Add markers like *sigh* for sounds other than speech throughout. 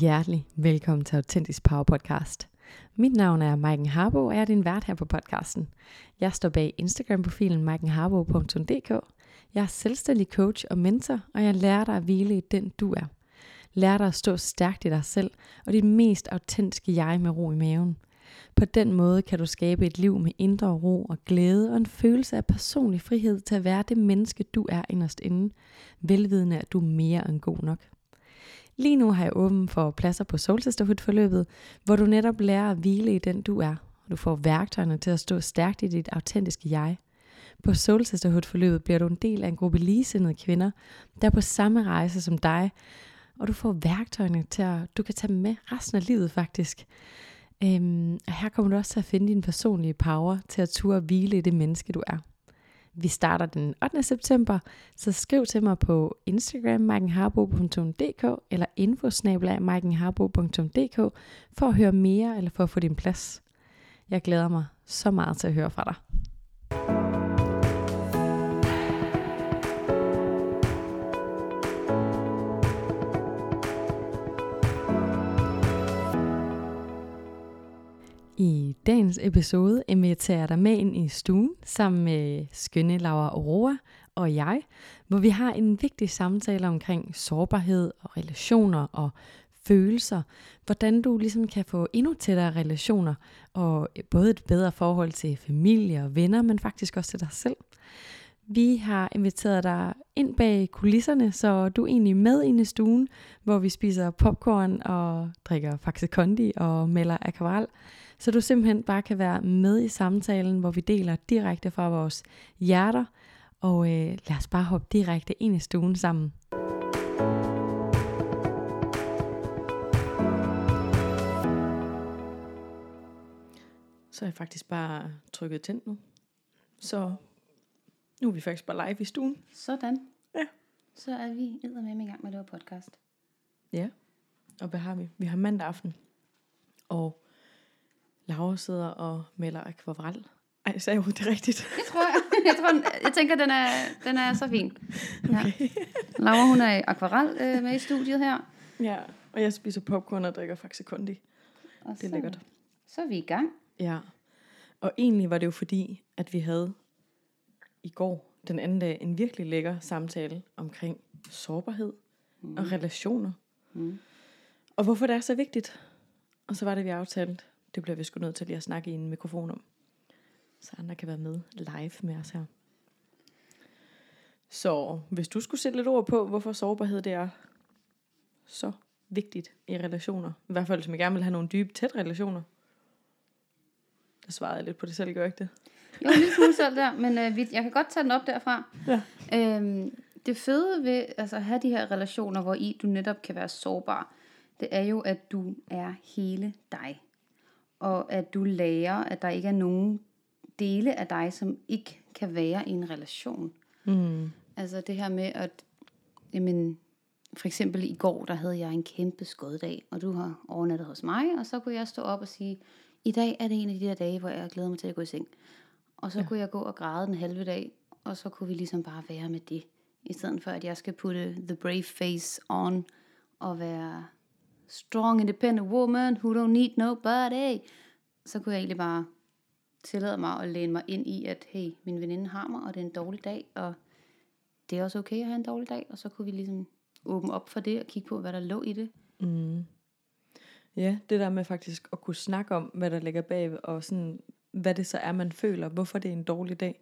Hjertelig velkommen til Autentisk Power Podcast. Mit navn er Maiken Harbo, og jeg er din vært her på podcasten. Jeg står bag Instagram-profilen maikenharbo.dk. Jeg er selvstændig coach og mentor, og jeg lærer dig at hvile i den du er. Lær dig at stå stærkt i dig selv og dit mest autentiske jeg med ro i maven. På den måde kan du skabe et liv med indre ro og glæde og en følelse af personlig frihed til at være det menneske, du er inderst inde, velvidende at du er mere end god nok. Lige nu har jeg åben for pladser på Soul Sisterhood-forløbet, hvor du netop lærer at hvile i den du er, og du får værktøjerne til at stå stærkt i dit autentiske jeg. På Soul Sisterhood-forløbet bliver du en del af en gruppe ligesindede kvinder, der er på samme rejse som dig, og du får værktøjerne til at, du kan tage dem med resten af livet faktisk. Øhm, og her kommer du også til at finde din personlige power til at turde hvile i det menneske, du er. Vi starter den 8. september, så skriv til mig på Instagram markenharbo.dk eller infosnabla.markenharbo.dk for at høre mere eller for at få din plads. Jeg glæder mig så meget til at høre fra dig. I dagens episode inviterer jeg dig med ind i stuen sammen med skønne Laura Aurora og jeg, hvor vi har en vigtig samtale omkring sårbarhed og relationer og følelser. Hvordan du ligesom kan få endnu tættere relationer og både et bedre forhold til familie og venner, men faktisk også til dig selv. Vi har inviteret dig ind bag kulisserne, så du er egentlig med ind i stuen, hvor vi spiser popcorn og drikker Faxe Kondi og melder akvarel. Så du simpelthen bare kan være med i samtalen, hvor vi deler direkte fra vores hjerter. Og øh, lad os bare hoppe direkte ind i stuen sammen. Så er jeg faktisk bare trykket tændt nu. Så nu er vi faktisk bare live i stuen. Sådan. Ja. Så er vi med i gang med at lave podcast. Ja. Og hvad har vi? Vi har mandag aften. Og Laura sidder og melder akvarel. Ej, sagde jeg det rigtigt? Det tror jeg. Jeg, tror, jeg tænker, den er, den er så fin. Ja. Okay. Laura, hun er i akvarel øh, med i studiet her. Ja, og jeg spiser popcorn og drikker Faxe Kondi. Og det er lækkert. Så er vi i gang. Ja, og egentlig var det jo fordi, at vi havde i går, den anden dag, en virkelig lækker samtale omkring sårbarhed mm. og relationer. Mm. Og hvorfor det er så vigtigt. Og så var det, vi aftalte, det bliver vi sgu nødt til lige at snakke i en mikrofon om. Så andre kan være med live med os her. Så hvis du skulle sætte lidt ord på, hvorfor sårbarhed det er så vigtigt i relationer. I hvert fald, hvis man gerne vil have nogle dybe, tæt relationer. Der svarede jeg lidt på det selv, gør ikke det? Jo, en lille smule selv der, men øh, jeg kan godt tage den op derfra. Ja. Øhm, det fede ved altså, at have de her relationer, hvor i du netop kan være sårbar, det er jo, at du er hele dig og at du lærer, at der ikke er nogen dele af dig, som ikke kan være i en relation. Mm. Altså det her med, at jamen, for eksempel i går, der havde jeg en kæmpe skoddag, og du har overnattet hos mig, og så kunne jeg stå op og sige, i dag er det en af de der dage, hvor jeg glæder mig til at gå i seng. Og så ja. kunne jeg gå og græde den halve dag, og så kunne vi ligesom bare være med det. I stedet for, at jeg skal putte the brave face on, og være strong independent woman who don't need nobody, så kunne jeg egentlig bare tillade mig at læne mig ind i, at hey, min veninde har mig, og det er en dårlig dag, og det er også okay at have en dårlig dag, og så kunne vi ligesom åbne op for det, og kigge på, hvad der lå i det. Mm. Ja, det der med faktisk at kunne snakke om, hvad der ligger bag, og sådan, hvad det så er, man føler, hvorfor det er en dårlig dag,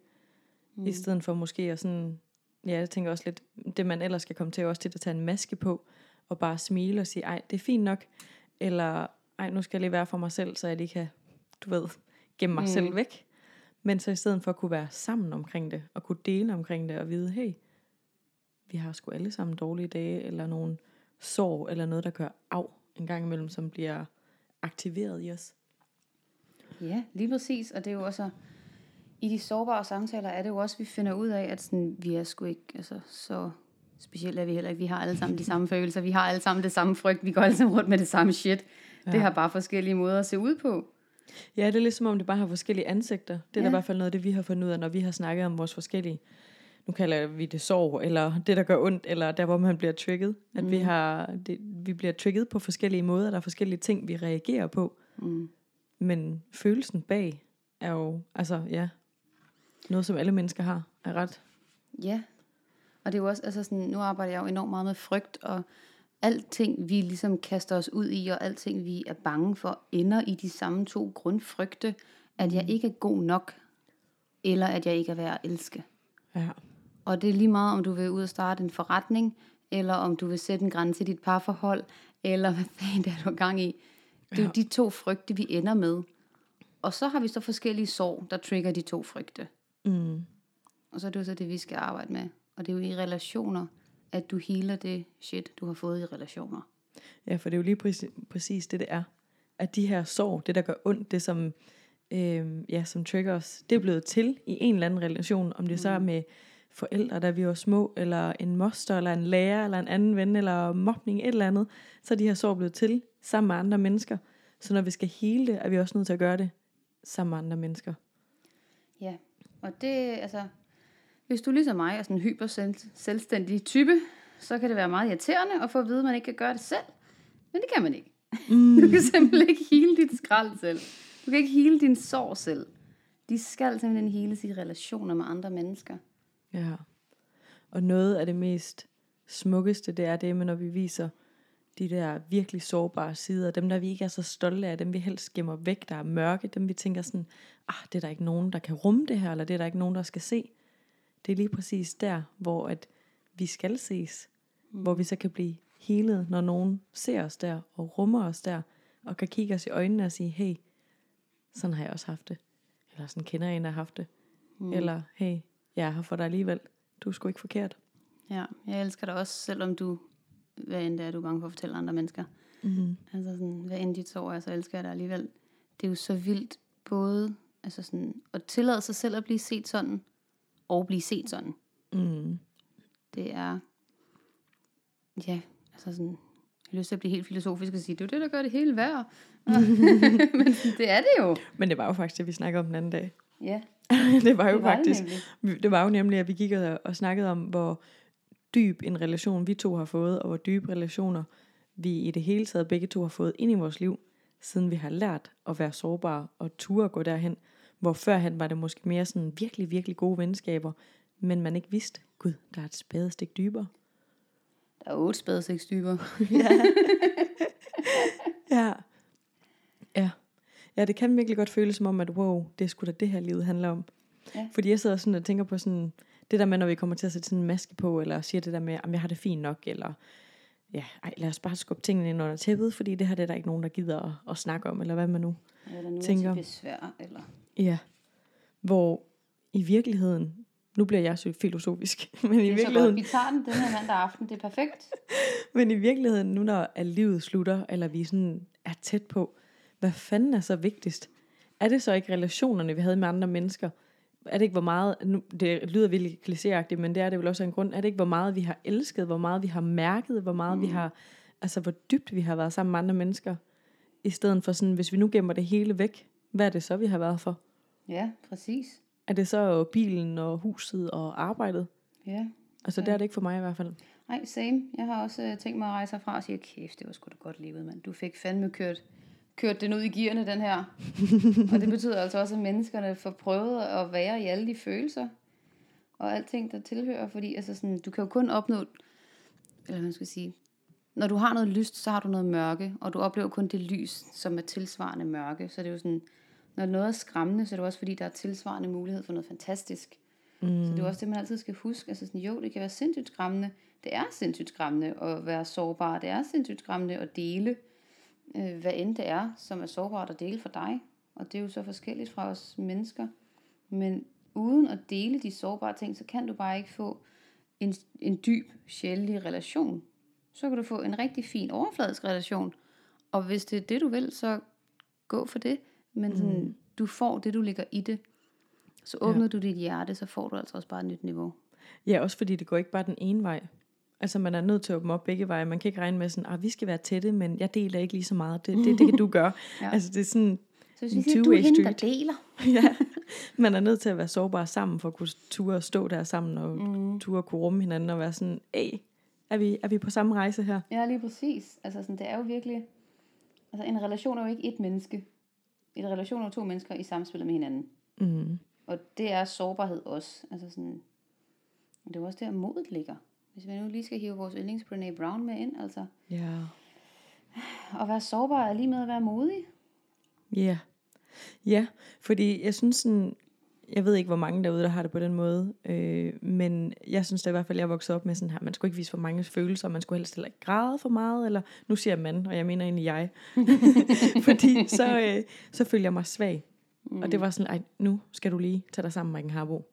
mm. i stedet for måske at sådan, ja, jeg tænker også lidt, det man ellers skal komme til, også til at tage en maske på, og bare smile og sige, ej, det er fint nok, eller ej, nu skal jeg lige være for mig selv, så jeg lige kan, du ved, gemme mig mm. selv væk. Men så i stedet for at kunne være sammen omkring det, og kunne dele omkring det, og vide, hey, vi har sgu alle sammen dårlige dage, eller nogle sorg, eller noget, der gør af en gang imellem, som bliver aktiveret i os. Ja, lige præcis, og det er jo også, i de sårbare samtaler er det jo også, vi finder ud af, at sådan, vi er sgu ikke altså, så Specielt er vi heller ikke. Vi har alle sammen de samme følelser. Vi har alle sammen det samme frygt. Vi går alle sammen rundt med det samme shit. Ja. Det har bare forskellige måder at se ud på. Ja, det er ligesom om det bare har forskellige ansigter. Det er ja. i hvert fald noget af det, vi har fundet ud af, når vi har snakket om vores forskellige, nu kalder vi det sorg, eller det, der gør ondt, eller der, hvor man bliver trigget. At mm. vi, har, det, vi bliver trigget på forskellige måder, der er forskellige ting, vi reagerer på. Mm. Men følelsen bag er jo, altså ja, noget som alle mennesker har, er ret. Ja, og det er jo også, altså sådan, nu arbejder jeg jo enormt meget med frygt, og alting vi ligesom kaster os ud i, og alting vi er bange for, ender i de samme to grundfrygte, at jeg ikke er god nok, eller at jeg ikke er værd at elske. Ja. Og det er lige meget, om du vil ud og starte en forretning, eller om du vil sætte en grænse i dit parforhold, eller hvad fanden det er, du har gang i. Det er jo Ja. de to frygte, vi ender med. Og så har vi så forskellige sår, der trigger de to frygte. Mm. Og så er det jo så det, vi skal arbejde med. Og det er jo i relationer, at du healer det shit, du har fået i relationer. Ja, for det er jo lige præcis, præcis det, det er. At de her sår, det der gør ondt, det som, øh, ja, som trigger os, det er blevet til i en eller anden relation, om det så er med forældre, da vi var små, eller en moster, eller en lærer, eller en anden ven, eller mobning, et eller andet, så er de her sår blevet til sammen med andre mennesker. Så når vi skal hele det, er vi også nødt til at gøre det sammen med andre mennesker. Ja, og det, altså, hvis du ligesom mig er sådan en hyper selvstændig type, så kan det være meget irriterende at få at vide, at man ikke kan gøre det selv. Men det kan man ikke. Mm. *laughs* Du kan simpelthen ikke hele dit skrald selv. Du kan ikke hele din sorg selv. De skal simpelthen heles i relationer med andre mennesker. Ja. Og noget af det mest smukkeste, det er det når vi viser de der virkelig sårbare sider, dem der vi ikke er så stolte af, dem vi helst gemmer væk, der er mørke, dem vi tænker sådan, ah, det er der ikke nogen, der kan rumme det her, eller det er der ikke nogen, der skal se. Det er lige præcis der, hvor at vi skal ses, mm. hvor vi så kan blive helet, når nogen ser os der, og rummer os der, og kan kigge os i øjnene og sige, hey, sådan har jeg også haft det. Eller sådan kender jeg en, der har haft det. Mm. Eller, hey, jeg er her for dig alligevel. Du er sgu ikke forkert. Ja, jeg elsker dig også, selvom du, hvad end det er, du er bange for at fortælle andre mennesker. Mm-hmm. Altså sådan, hvad end dit sorg er, så elsker jeg dig alligevel. Det er jo så vildt, både altså sådan, at tillade sig selv at blive set sådan, og blive set sådan. Mm. Det er, ja, altså sådan, jeg har lyst til at blive helt filosofisk og sige, det er det, der gør det hele værd. *laughs* Men det er det jo. Men det var jo faktisk det, vi snakkede om den anden dag. Ja, *laughs* det var jo det var faktisk, det nemlig. det, det var jo nemlig, at vi gik og, og snakkede om, hvor dyb en relation vi to har fået, og hvor dybe relationer vi i det hele taget begge to har fået ind i vores liv, siden vi har lært at være sårbare og ture at gå derhen, hvor førhen var det måske mere sådan virkelig, virkelig gode venskaber, men man ikke vidste, gud, der er et spadestik dybere. Der er otte spadesekstyper. *laughs* *laughs* Ja. Ja. Ja, det kan virkelig godt føles som om, at wow, det er sgu da det her livet handler om. Ja. Fordi jeg sidder sådan og tænker på sådan, det der med, når vi kommer til at sætte sådan en maske på, eller siger det der med, at jeg har det fint nok, eller ja, ej, lad os bare skubbe tingene ind under tæppet, fordi det her det er der ikke nogen, der gider at, at snakke om, eller hvad man nu Eller nu Tænker- til besvær, eller... Ja. Hvor i virkeligheden, nu bliver jeg så filosofisk, *laughs* men i Det er så godt, virkeligheden, vi tager den den her mandag aften, det er perfekt. *laughs* men i virkeligheden, nu når at livet slutter, eller vi sådan er tæt på, hvad fanden er så vigtigst? Er det så ikke relationerne, vi havde med andre mennesker? Er det ikke, hvor meget, nu, det lyder virkelig klichéagtigt, men det er det vel også af en grund, er det ikke, hvor meget vi har elsket, hvor meget vi har mærket, hvor meget mm. vi har, altså hvor dybt vi har været sammen med andre mennesker, i stedet for sådan, hvis vi nu gemmer det hele væk, hvad er det så, vi har været for? Ja, præcis. Er det så bilen og huset og arbejdet? Ja. Altså det er det ikke for mig i hvert fald. Nej, same. Jeg har også øh, tænkt mig at rejse herfra og sige, kæft, det var sgu da godt levet, mand. Du fik fandme kørt, kørt den ud i gearne, den her. *laughs* og det betyder altså også, at menneskerne får prøvet at være i alle de følelser. Og alting, der tilhører. Fordi altså sådan, du kan jo kun opnå, eller hvad man skal sige, når du har noget lyst, så har du noget mørke. Og du oplever kun det lys, som er tilsvarende mørke. Så det er jo sådan, når noget er skræmmende, så er det også fordi, der er tilsvarende mulighed for noget fantastisk. Mm. Så det er jo også det, man altid skal huske. Altså sådan, jo, det kan være sindssygt skræmmende. Det er sindssygt skræmmende at være sårbar. Det er sindssygt skræmmende at dele, øh, hvad end det er, som er sårbart at dele for dig. Og det er jo så forskelligt fra os mennesker. Men uden at dele de sårbare ting, så kan du bare ikke få en, en dyb, sjældent relation. Så kan du få en rigtig fin overfladisk relation. Og hvis det er det, du vil, så gå for det. Men sådan, mm. du får det, du ligger i det. Så åbner ja. du dit hjerte, så får du altså også bare et nyt niveau. Ja, også fordi det går ikke bare den ene vej. Altså man er nødt til at åbne op begge veje. Man kan ikke regne med sådan, at vi skal være tætte, men jeg deler ikke lige så meget. Det, det, det kan du *laughs* gøre. Ja. Altså det er sådan, Så hvis vi siger, du er hende, der *laughs* deler. ja, man er nødt til at være sårbar sammen, for at kunne ture og stå der sammen, og mm. ture og kunne rumme hinanden, og være sådan, hey, Er vi, er vi på samme rejse her? Ja, lige præcis. Altså sådan, det er jo virkelig... Altså en relation er jo ikke et menneske. En relation jo to mennesker i samspil med hinanden. Mm. Og det er sårbarhed også. Altså sådan, det er også der, modet ligger. Hvis vi nu lige skal hive vores yndlings Brené Brown med ind, altså Ja. *sighs* at være sårbar er lige med at være modig. Ja. Ja, fordi jeg synes sådan, jeg ved ikke, hvor mange derude, der har det på den måde, øh, men jeg synes da i hvert fald, jeg er vokset op med sådan her, man skulle ikke vise for mange følelser, man skulle helst heller ikke græde for meget, eller nu siger jeg man, og jeg mener egentlig jeg, *laughs* fordi så, øh, så følger jeg mig svag. Mm. Og det var sådan, ej, nu skal du lige tage dig sammen, Maiken Harbo.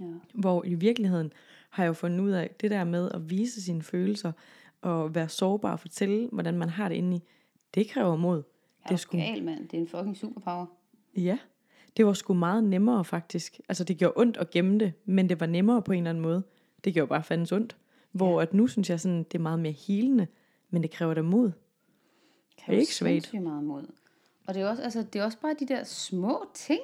Ja. Hvor i virkeligheden har jeg jo fundet ud af, det der med at vise sine følelser, og være sårbar og fortælle, hvordan man har det inde i, det kræver mod. Det Det er sgu- gal, mand. Det er en fucking superpower. Ja, det var sgu meget nemmere faktisk. Altså det gjorde ondt at gemme det, men det var nemmere på en eller anden måde. Det gjorde bare fandens ondt. Hvor at nu synes jeg sådan, det er meget mere helende, men det kræver da mod. Kan Det er ikke svagt. sindssygt meget mod. Og det er, også, altså, det er også bare de der små ting.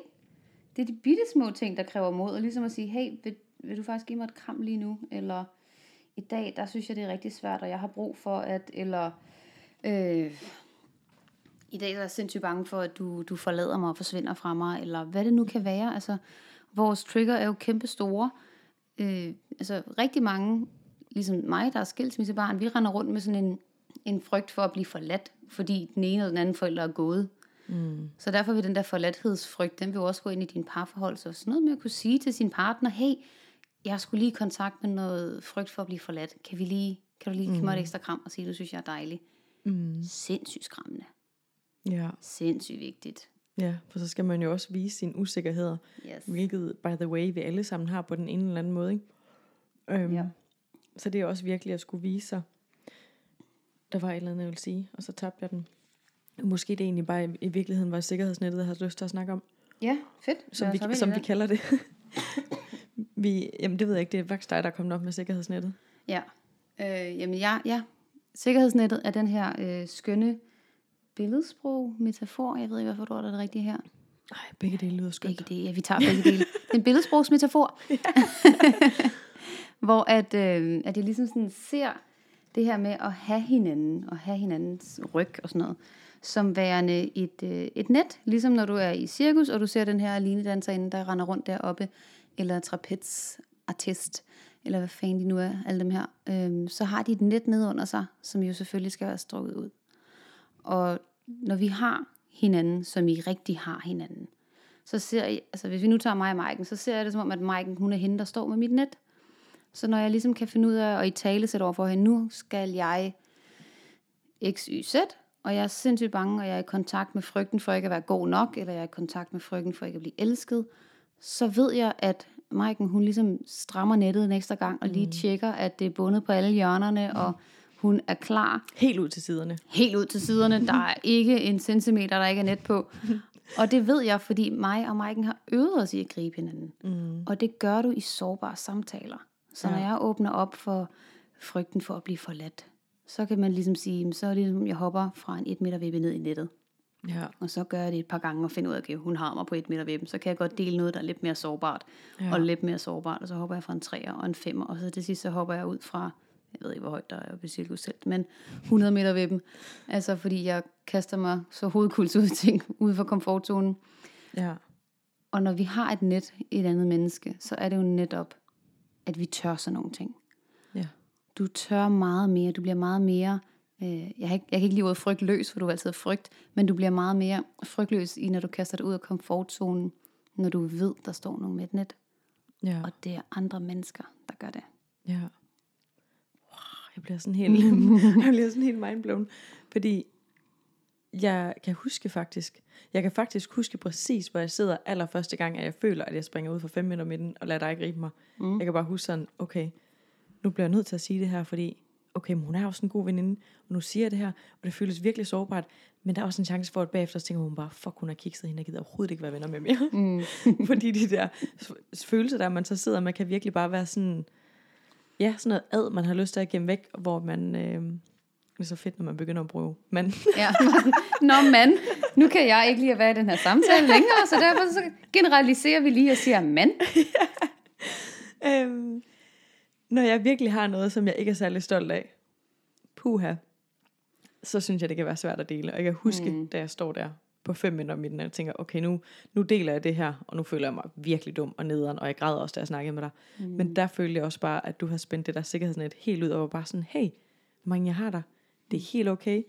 Det er de bitte små ting, der kræver mod. Og ligesom at sige, hey, vil, vil du faktisk give mig et kram lige nu? Eller i dag, der synes jeg, det er rigtig svært, og jeg har brug for at... Eller øh, i dag er jeg sindssygt bange for, at du, du forlader mig og forsvinder fra mig. Eller hvad det nu kan være. Altså, vores trigger er jo kæmpe store. Øh, altså rigtig mange, ligesom mig, der er skilsmissebarn, vi render rundt med sådan en, en frygt for at blive forladt, fordi den ene eller den anden forælder er gået. Mm. Så derfor vil den der forladthedsfrygt, den vil jo også gå ind i din parforhold. Så sådan noget med at kunne sige til sin partner, hey, jeg skulle lige i kontakt med noget frygt for at blive forladt. Kan, vi lige, kan du lige give mig et ekstra kram og sige, du synes, jeg er dejlig? Mm. Sindssygt skræmmende. Ja, Sindssygt vigtigt. ja, for så skal man jo også vise sine usikkerheder, Yes. hvilket, by the way, vi alle sammen har på den ene eller anden måde. Ikke? Øhm, Ja. Så det er også virkelig at skulle vise sig. Der var et eller andet, jeg ville sige, og så tabte jeg den. Måske det egentlig bare i, virkeligheden var sikkerhedsnettet, jeg havde lyst til at snakke om. Ja, fedt. som, vi, som vi kalder det. *laughs* vi, jamen det ved jeg ikke, det er faktisk dig, der er kommet op med sikkerhedsnettet. Ja. Øh, jamen ja, ja. Sikkerhedsnettet er den her øh, skønne billedsprog, metafor. Jeg ved ikke, hvad for ord er det rigtige her. Nej, begge dele lyder skønt. Begge dele. Ja, vi tager begge dele. Det *laughs* er en billedsprogsmetafor. *laughs* Hvor at, øh, at jeg ligesom sådan ser det her med at have hinanden, og have hinandens ryg og sådan noget, som værende et, øh, et net. Ligesom når du er i cirkus, og du ser den her linedanserinde, der render rundt deroppe, eller trapezartist, eller hvad fanden de nu er, alle dem her. Øh, så har de et net ned under sig, som jo selvfølgelig skal være strukket ud. Og når vi har hinanden, som I rigtig har hinanden, så ser jeg, altså hvis vi nu tager mig og Maiken, så ser jeg det som om, at Maiken, hun er hende, der står med mit net. Så når jeg ligesom kan finde ud af, og i tale sætte over for hende, nu skal jeg x, y, z, og jeg er sindssygt bange, og jeg er i kontakt med frygten for ikke at være god nok, eller jeg er i kontakt med frygten for ikke at blive elsket, så ved jeg, at Maiken, hun ligesom strammer nettet en ekstra gang, og lige tjekker, at det er bundet på alle hjørnerne, og hun er klar Helt ud til siderne. helt ud til siderne. Der er ikke en centimeter, der ikke er net på. Og det ved jeg, fordi mig og Maiken har øvet os i at gribe hinanden. Mm. Og det gør du i sårbare samtaler. Så når Ja. jeg åbner op for frygten for at blive forladt, så kan man ligesom sige, "Jamen, så er det ligesom, jeg hopper fra en et meter vippe ned i nettet. Ja. Og så gør jeg det et par gange og finder ud af, at hun har mig på et meter vippen. Så kan jeg godt dele noget, der er lidt mere sårbart. Ja. Og lidt mere sårbart. Og så hopper jeg fra en træer og en femmer. Og så til sidst, så hopper jeg ud fra, jeg ved ikke, hvor højt der er oppe i cirkuselt, men 100 meter vippen. Altså fordi jeg kaster mig så hovedkuls ud ting, ude for komfortzonen. Ja. Og når vi har et net i et andet menneske, så er det jo netop, at vi tør sådan nogle ting. Ja. Du tør meget mere, du bliver meget mere, øh, jeg, har ikke, jeg kan ikke lide ordet frygtløs, for du er altid frygt, men du bliver meget mere frygtløs i, når du kaster dig ud af komfortzonen, når du ved, der står nogen med et net, Ja. og det er andre mennesker, der gør det. Ja. Jeg bliver sådan helt, *laughs* jeg bliver sådan helt mindblown. Fordi jeg kan huske faktisk, jeg kan faktisk huske præcis, hvor jeg sidder allerførste gang, at jeg føler, at jeg springer ud for 5 meter midten, og lader dig gribe mig. Mm. Jeg kan bare huske sådan, okay, nu bliver jeg nødt til at sige det her, fordi, okay, men hun er sådan en god veninde, og nu siger jeg det her, og det føles virkelig sårbart, men der er også en chance for, at bagefter så tænker hun bare, fuck, hun har kikset hende, jeg gider overhovedet ikke være venner med mere. Mm. *laughs* fordi de der følelser, der man så sidder, man kan virkelig bare være sådan, ja, sådan noget ad, man har lyst til at gemme væk, hvor man, øh, det er så fedt, når man begynder at bruge man. *laughs* Ja. Nå mand, nu kan jeg ikke lige at være i den her samtale længere, så derfor så generaliserer vi lige og siger mand. *laughs* øhm, når jeg virkelig har noget, som jeg ikke er særlig stolt af, puha, så synes jeg, det kan være svært at dele. Og jeg kan huske, mm. da jeg står der på fem minutter midten, og tænker, okay, nu, nu deler jeg det her, og nu føler jeg mig virkelig dum og nederen, og jeg græder også, da jeg snakkede med dig. Mm. Men der følte jeg også bare, at du har spændt det der sikkerhedsnet helt ud, og var bare sådan, hey, mange jeg har dig. Det er helt okay.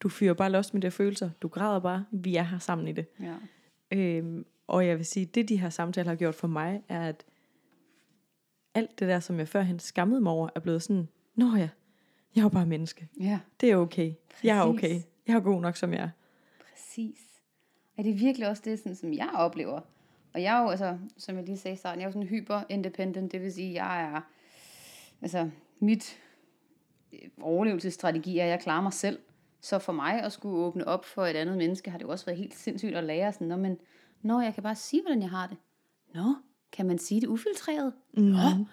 Du fyrer bare los med de følelser. Du græder bare. Vi er her sammen i det. Ja. Øhm, og jeg vil sige, det de her samtaler har gjort for mig, er, at alt det der, som jeg førhen skammede mig over, er blevet sådan, nå ja, jeg er jo bare menneske. Ja, Det er okay. Jeg er Præcis. okay. Jeg er god nok, som jeg er. præcis. Er det virkelig også det, sådan, som jeg oplever? Og jeg er jo, altså, som jeg lige sagde i starten, jeg er jo sådan hyper-independent, det vil sige, jeg er, altså, mit øh, overlevelsesstrategi er, at jeg klarer mig selv. Så for mig at skulle åbne op for et andet menneske, har det jo også været helt sindssygt at lære sådan, Nå, men, Nå, jeg kan bare sige, hvordan jeg har det. Nå, kan man sige det ufiltreret? Nå,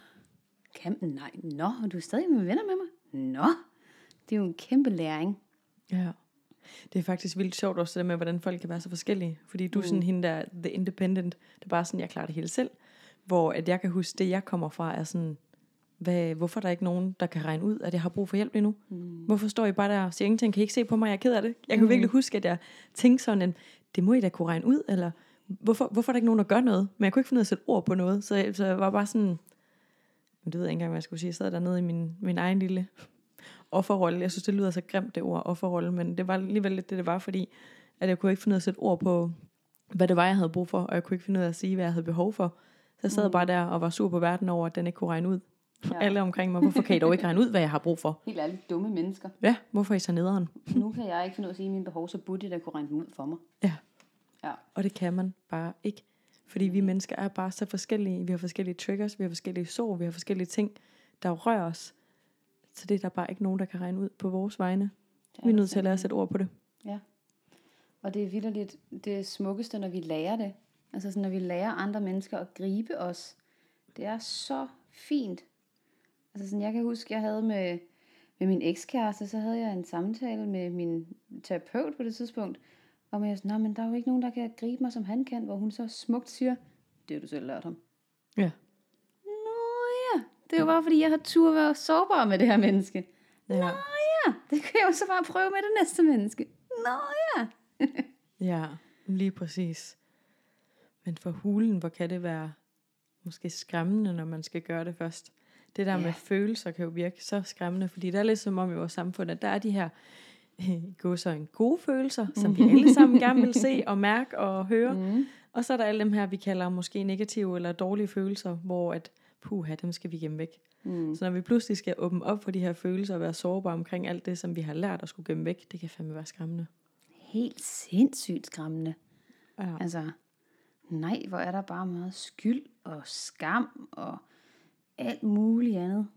kan, nej, nå, og du er stadig med venner med mig? Nå, det er jo en kæmpe læring. Ja. Det er faktisk vildt sjovt også det med, hvordan folk kan være så forskellige. Fordi du er sådan hende der, the independent, det er bare sådan, jeg klarer det hele selv. Hvor at jeg kan huske, det jeg kommer fra er sådan, hvad, hvorfor er der ikke nogen, der kan regne ud, at jeg har brug for hjælp lige nu? Mm. Hvorfor står I bare der og siger ingenting? Kan I ikke se på mig, jeg er ked af det? Jeg kan mm. virkelig huske, at jeg tænkte sådan, at det må I da kunne regne ud, eller hvorfor, hvorfor er der ikke nogen, der gør noget? Men jeg kunne ikke finde ud af at sætte ord på noget, så så jeg var bare sådan, men det ved jeg ikke engang, hvad jeg skulle sige. Jeg sad dernede i min, min egen lille offerrolle. Jeg synes, det lyder så grimt, det ord offerrolle, men det var alligevel lidt det, det var, fordi at jeg kunne ikke finde ud af at sætte ord på, hvad det var, jeg havde brug for, og jeg kunne ikke finde ud af at sige, hvad jeg havde behov for. Så jeg sad mm. bare der og var sur på verden over, at den ikke kunne regne ud. Ja. Alle omkring mig, hvorfor kan I dog ikke regne ud, hvad jeg har brug for? *laughs* Helt ærligt, dumme mennesker. Ja, hvorfor er I så nederen? Nu kan jeg ikke finde ud af at sige mine behov, så burde de da kunne regne dem ud for mig. Ja, Ja. og det kan man bare ikke. Fordi vi mennesker er bare så forskellige. Vi har forskellige triggers, vi har forskellige sår, vi har forskellige ting, der rører os. Så det er der bare ikke nogen, der kan regne ud på vores vegne. Vi er nødt til at lære at sætte ord på det. Ja. Og det er vildt det smukkeste, når vi lærer det. Altså sådan, når vi lærer andre mennesker at gribe os. Det er så fint. Altså sådan, jeg kan huske, jeg havde med, med min ekskæreste, så havde jeg en samtale med min terapeut på det tidspunkt. Og jeg sådan, "Nå, men der er jo ikke nogen, der kan gribe mig, som han kan. Hvor hun så smukt siger, det har du selv lært ham. Ja. Det er jo bare fordi, jeg har tur være sårbar med det her menneske. Ja. Nå ja, det kan jeg jo så bare prøve med det næste menneske. Nå ja. *laughs* Ja, lige præcis. Men for hulen, hvor kan det være måske skræmmende, når man skal gøre det først. Det der Ja. med følelser kan jo virke så skræmmende, fordi der er lidt som om i vores samfund, at der er de her gå så en gode følelser, som vi alle sammen gerne vil se og mærke og høre. Mm. Og så er der alle dem her, vi kalder måske negative eller dårlige følelser, hvor at, puha, dem skal vi gemme væk. Mm. Så når vi pludselig skal åbne op for de her følelser og være sårbare omkring alt det, som vi har lært at skulle gemme væk, det kan fandme være skræmmende. Helt sindssygt skræmmende. Ja. Altså, nej, hvor er der bare meget skyld og skam og alt muligt andet.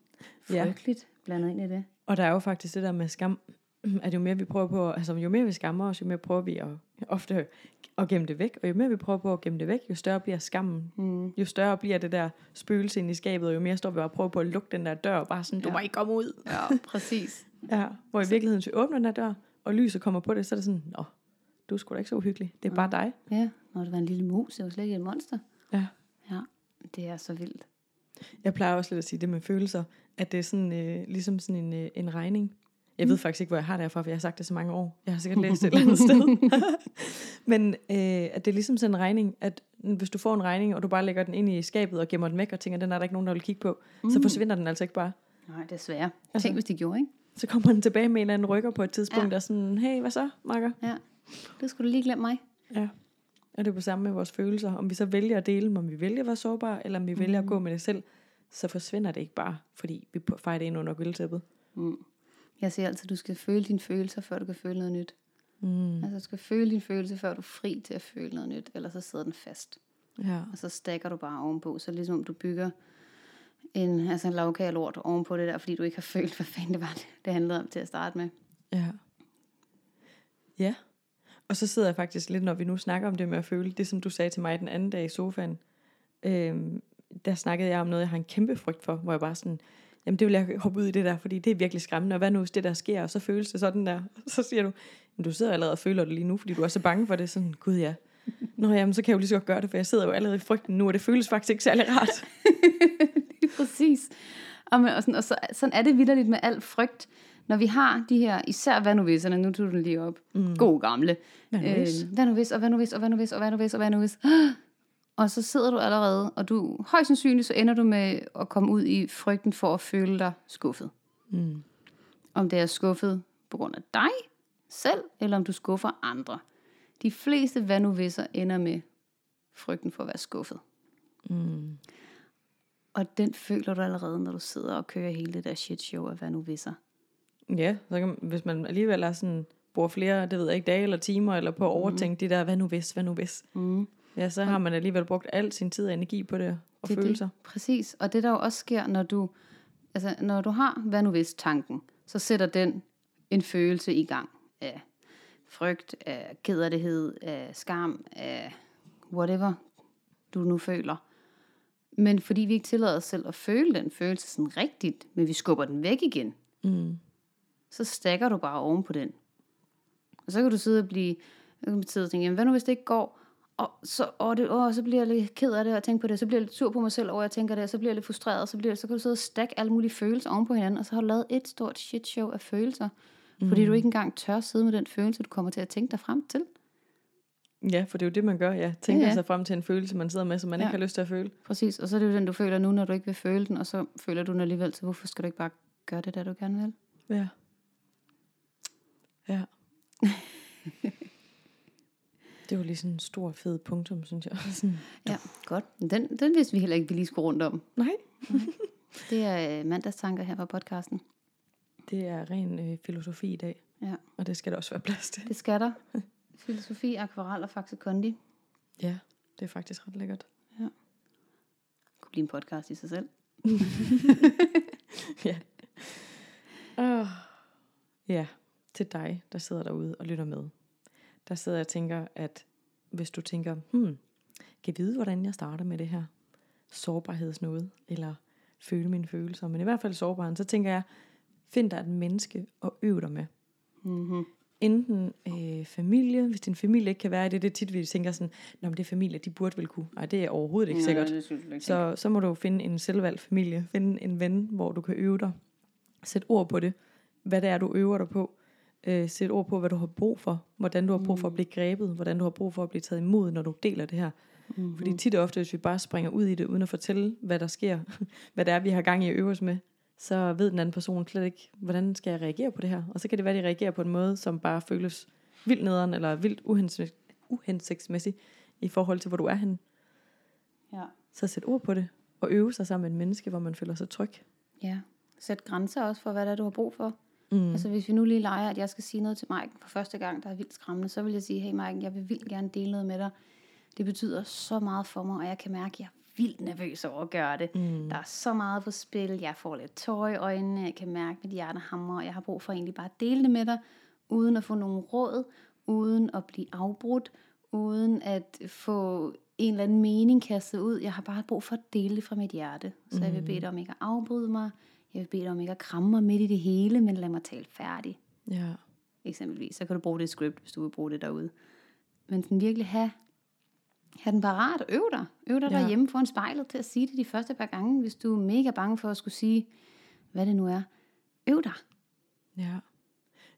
Ja. Frygteligt blandet ind i det. Og der er jo faktisk det der med skam, *clears throat* at jo mere vi prøver på, altså jo mere vi skammer os, jo mere prøver vi at, ofte at gemme det væk, og jo mere vi prøver på at gemme det væk, jo større bliver skammen. Mm. Jo større bliver det der spøgelse ind i skabet, og jo mere står vi og prøver på at lukke den der dør, og bare sådan, du Ja. må ikke komme ud. Ja, præcis. Ja, hvor i virkeligheden, hvis vi åbner den der dør, og lyset kommer på det, så er det sådan, nå, du er sgu da ikke så uhyggelig. Det er bare dig. Ja, når det var en lille mus, det var slet ikke et monster. Ja. Ja, det er så vildt. Jeg plejer også lidt at sige det med følelser, at det er sådan, øh, ligesom sådan en, øh, en regning. Jeg ved faktisk ikke, hvor jeg har det herfra, for jeg har sagt det så mange år. Jeg har sikkert læst det et eller andet sted. *laughs* Men øh, at det er ligesom sådan en regning, at hvis du får en regning, og du bare lægger den ind i skabet og gemmer den væk, og tænker, den er der ikke nogen, der vil kigge på, mm. så forsvinder den altså ikke bare. Nej, desværre. Altså, Tænk, hvis de gjorde, ikke? Så kommer den tilbage med en eller anden rykker på et tidspunkt, Ja. og sådan, hey, hvad så, makker? Ja. Det skulle du lige glemme mig. Ja. Og det er på samme med vores følelser. Om vi så vælger at dele dem, om vi vælger at være sårbare, eller om vi vælger at gå med det selv, så forsvinder det ikke bare, fordi vi fejrer det ind under gulvtæppet. Mm. Jeg siger altid, at du skal føle dine følelser, før du kan føle noget nyt. Mm. Altså, du skal føle dine følelser, før du er fri til at føle noget nyt, ellers så sidder den fast. Ja. Og så stakker du bare ovenpå. Så ligesom om du bygger en, altså en lavkage lort ovenpå det der, fordi du ikke har følt, hvad fanden det var, det- handlede om til at starte med. Ja. Ja. Og så sidder jeg faktisk lidt, når vi nu snakker om det med at føle, det som du sagde til mig den anden dag i sofaen, øhm, der snakkede jeg om noget, jeg har en kæmpe frygt for, hvor jeg bare sådan, jamen det vil jeg hoppe ud i det der, fordi det er virkelig skræmmende, og hvad nu hvis det der sker, og så føles det sådan der, *laughs* så siger du, men du sidder allerede og føler det lige nu, fordi du er så bange for det, sådan, gud ja, Nå jamen, så kan jeg jo lige så godt gøre det, for jeg sidder jo allerede i frygten nu, og det føles faktisk ikke særlig rart. *laughs* Lige præcis. Og, men, og, sådan, og så, sådan er det vidderligt med al frygt. når vi har de her, især hvad nu visserne, nu tog du den lige op, mm. god gamle, Hvad nu hvis? Øh, hvad nu hvis, og hvad nu hvis, og hvad nu hvis, og hvad nu hvis, og hvad nu hvis. *gasps* Og så sidder du allerede, og du højst sandsynligt, så ender du med at komme ud i frygten for at føle dig skuffet. Mm. Om det er skuffet på grund af dig selv, eller om du skuffer andre. De fleste hvad nu visser ender med frygten for at være skuffet. Mm. Og den føler du allerede, når du sidder og kører hele det der shit show af hvad nu visser. Ja, så kan, hvis man alligevel er sådan, bruger flere, det ved jeg ikke, dage eller timer, eller på at overtænke mm. de der, hvad nu hvis, hvad nu hvis. Mm. Ja, så har man alligevel brugt al sin tid og energi på det, og Det er følelser. Det. Præcis. Og det der jo også sker, når du, altså, når du har hvad nu hvis tanken, så sætter den en følelse i gang af frygt, af kederlighed, af skam, af whatever du nu føler. Men fordi vi ikke tillader os selv at føle den følelse sådan rigtigt, men vi skubber den væk igen, Mm. så stakker du bare oven på den. Og så kan du sidde og blive, og tænke, jamen, hvad nu hvis det ikke går? Og så, åh, det, åh, så bliver jeg lidt ked af det, og tænke på det, så bliver jeg lidt sur på mig selv over, at jeg tænker det, og så bliver jeg lidt frustreret, og så, bliver, så kan du sidde og stakke alle mulige følelser oven på hinanden, og så har du lavet et stort shit show af følelser, mm. fordi du ikke engang tør sidde med den følelse, du kommer til at tænke dig frem til. Ja, for det er jo det, man gør, ja. Tænker ja, ja. sig frem til en følelse, man sidder med, som man Ja. ikke har lyst til at føle. Præcis, og så er det jo den, du føler nu, når du ikke vil føle den, og så føler du den alligevel, så hvorfor skal du ikke bare gøre det, der du gerne vil? Ja. Ja. *laughs* det var lige sådan en stor, fed punktum, synes jeg. *laughs* Sådan, Ja, godt. Den, den vidste vi heller ikke, vi lige skulle rundt om. nej, *laughs* Det er øh, mandagstanker her på podcasten. det er ren øh, filosofi i dag, Ja. og det skal der også være plads til. Det skal der. *laughs* Filosofi, akvarel og Faxe Kondi. Ja, det er faktisk ret lækkert. kunne blive en podcast i sig selv. ja. Oh. Ja, til dig, der sidder derude og lytter med. Der sidder jeg og tænker, at hvis du tænker, hmm, kan jeg vide, hvordan jeg starter med det her sårbarhedsnode, eller føle mine følelser, men i hvert fald sårbarheden, så tænker jeg, find dig et menneske og øv dig med. Mm-hmm. Enten øh, familie, hvis din familie ikke kan være i det, det er tit, vi tænker sådan, Nå, men det er familie, de burde vel kunne. Nej, det er overhovedet ikke sikkert. det synes ikke. Så, så må du finde en selvvalgt familie, finde en ven, hvor du kan øve dig. Sæt ord på det. Hvad det er, du øver dig på. Øh, sæt ord på, hvad du har brug for. Hvordan du har brug for at blive grebet. Hvordan du har brug for at blive taget imod, når du deler det her. Mm-hmm. Fordi tit og ofte, hvis vi bare springer ud i det, uden at fortælle, hvad der sker, *laughs* hvad det er, vi har gang i at øve os med, så ved den anden person slet ikke, hvordan skal jeg reagere på det her. Og så kan det være, at de reagerer på en måde, som bare føles vildt nederen, eller vildt uhensigts- uhensigtsmæssig, i forhold til, hvor du er henne. Ja. Så sæt ord på det, og øve sig sammen med et menneske, hvor man føler sig tryg. ja. Sæt grænser også for, hvad det er, du har brug for. Mm. Altså hvis vi nu lige leger, at jeg skal sige noget til Mike for første gang, der er vildt skræmmende, så vil jeg sige, hey Mike, jeg vil vildt gerne dele noget med dig. Det betyder så meget for mig, og jeg kan mærke, at jeg er vildt nervøs over at gøre det. Mm. Der er så meget på spil, jeg får lidt tår i øjnene, jeg kan mærke, at mit hjerte hamrer, og jeg har brug for egentlig bare at dele det med dig, uden at få nogen råd, uden at blive afbrudt, uden at få en eller anden mening kastet ud. Jeg har bare brug for at dele det fra mit hjerte. Så jeg vil bede dig om ikke at afbryde mig. Jeg vil bede dig om ikke at kramme mig midt i det hele, men lad mig tale færdig. Ja. Eksempelvis. Så kan du bruge det script, hvis du vil bruge det derude. Men sådan virkelig have, have den parat og øve dig. Øve dig Ja. derhjemme foran spejlet til at sige det de første par gange, hvis du er mega bange for at skulle sige, hvad det nu er. Øv dig. ja.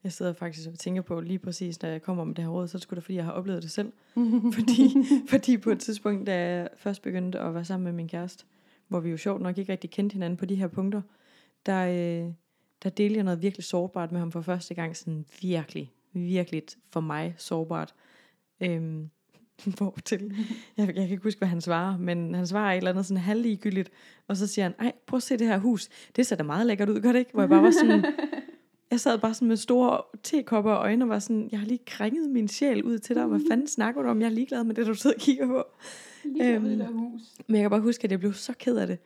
Jeg sidder faktisk og tænker på lige præcis, når jeg kommer med det her råd, så er det fordi jeg har oplevet det selv. *laughs* fordi, fordi på et tidspunkt, da jeg først begyndte at være sammen med min kæreste, hvor vi jo sjovt nok ikke rigtig kendte hinanden på de her punkter, der, øh, der delte jeg noget virkelig sårbart med ham for første gang, sådan virkelig, virkelig for mig sårbart. Øhm, *laughs* hvor til, jeg, jeg kan ikke huske, hvad han svarer, men han svarer et eller andet sådan halvligegyldigt, og så siger han, ej, prøv at se det her hus, det ser da meget lækkert ud, gør det ikke? Hvor jeg bare var sådan, *laughs* jeg sad bare sådan med store tekopper og øjne og var sådan, jeg har lige krænget min sjæl ud til dig, hvad fanden snakker du om? Jeg er ligeglad med det, du sidder og kigger på. Øhm, hus. men jeg kan bare huske, at jeg blev så ked af det.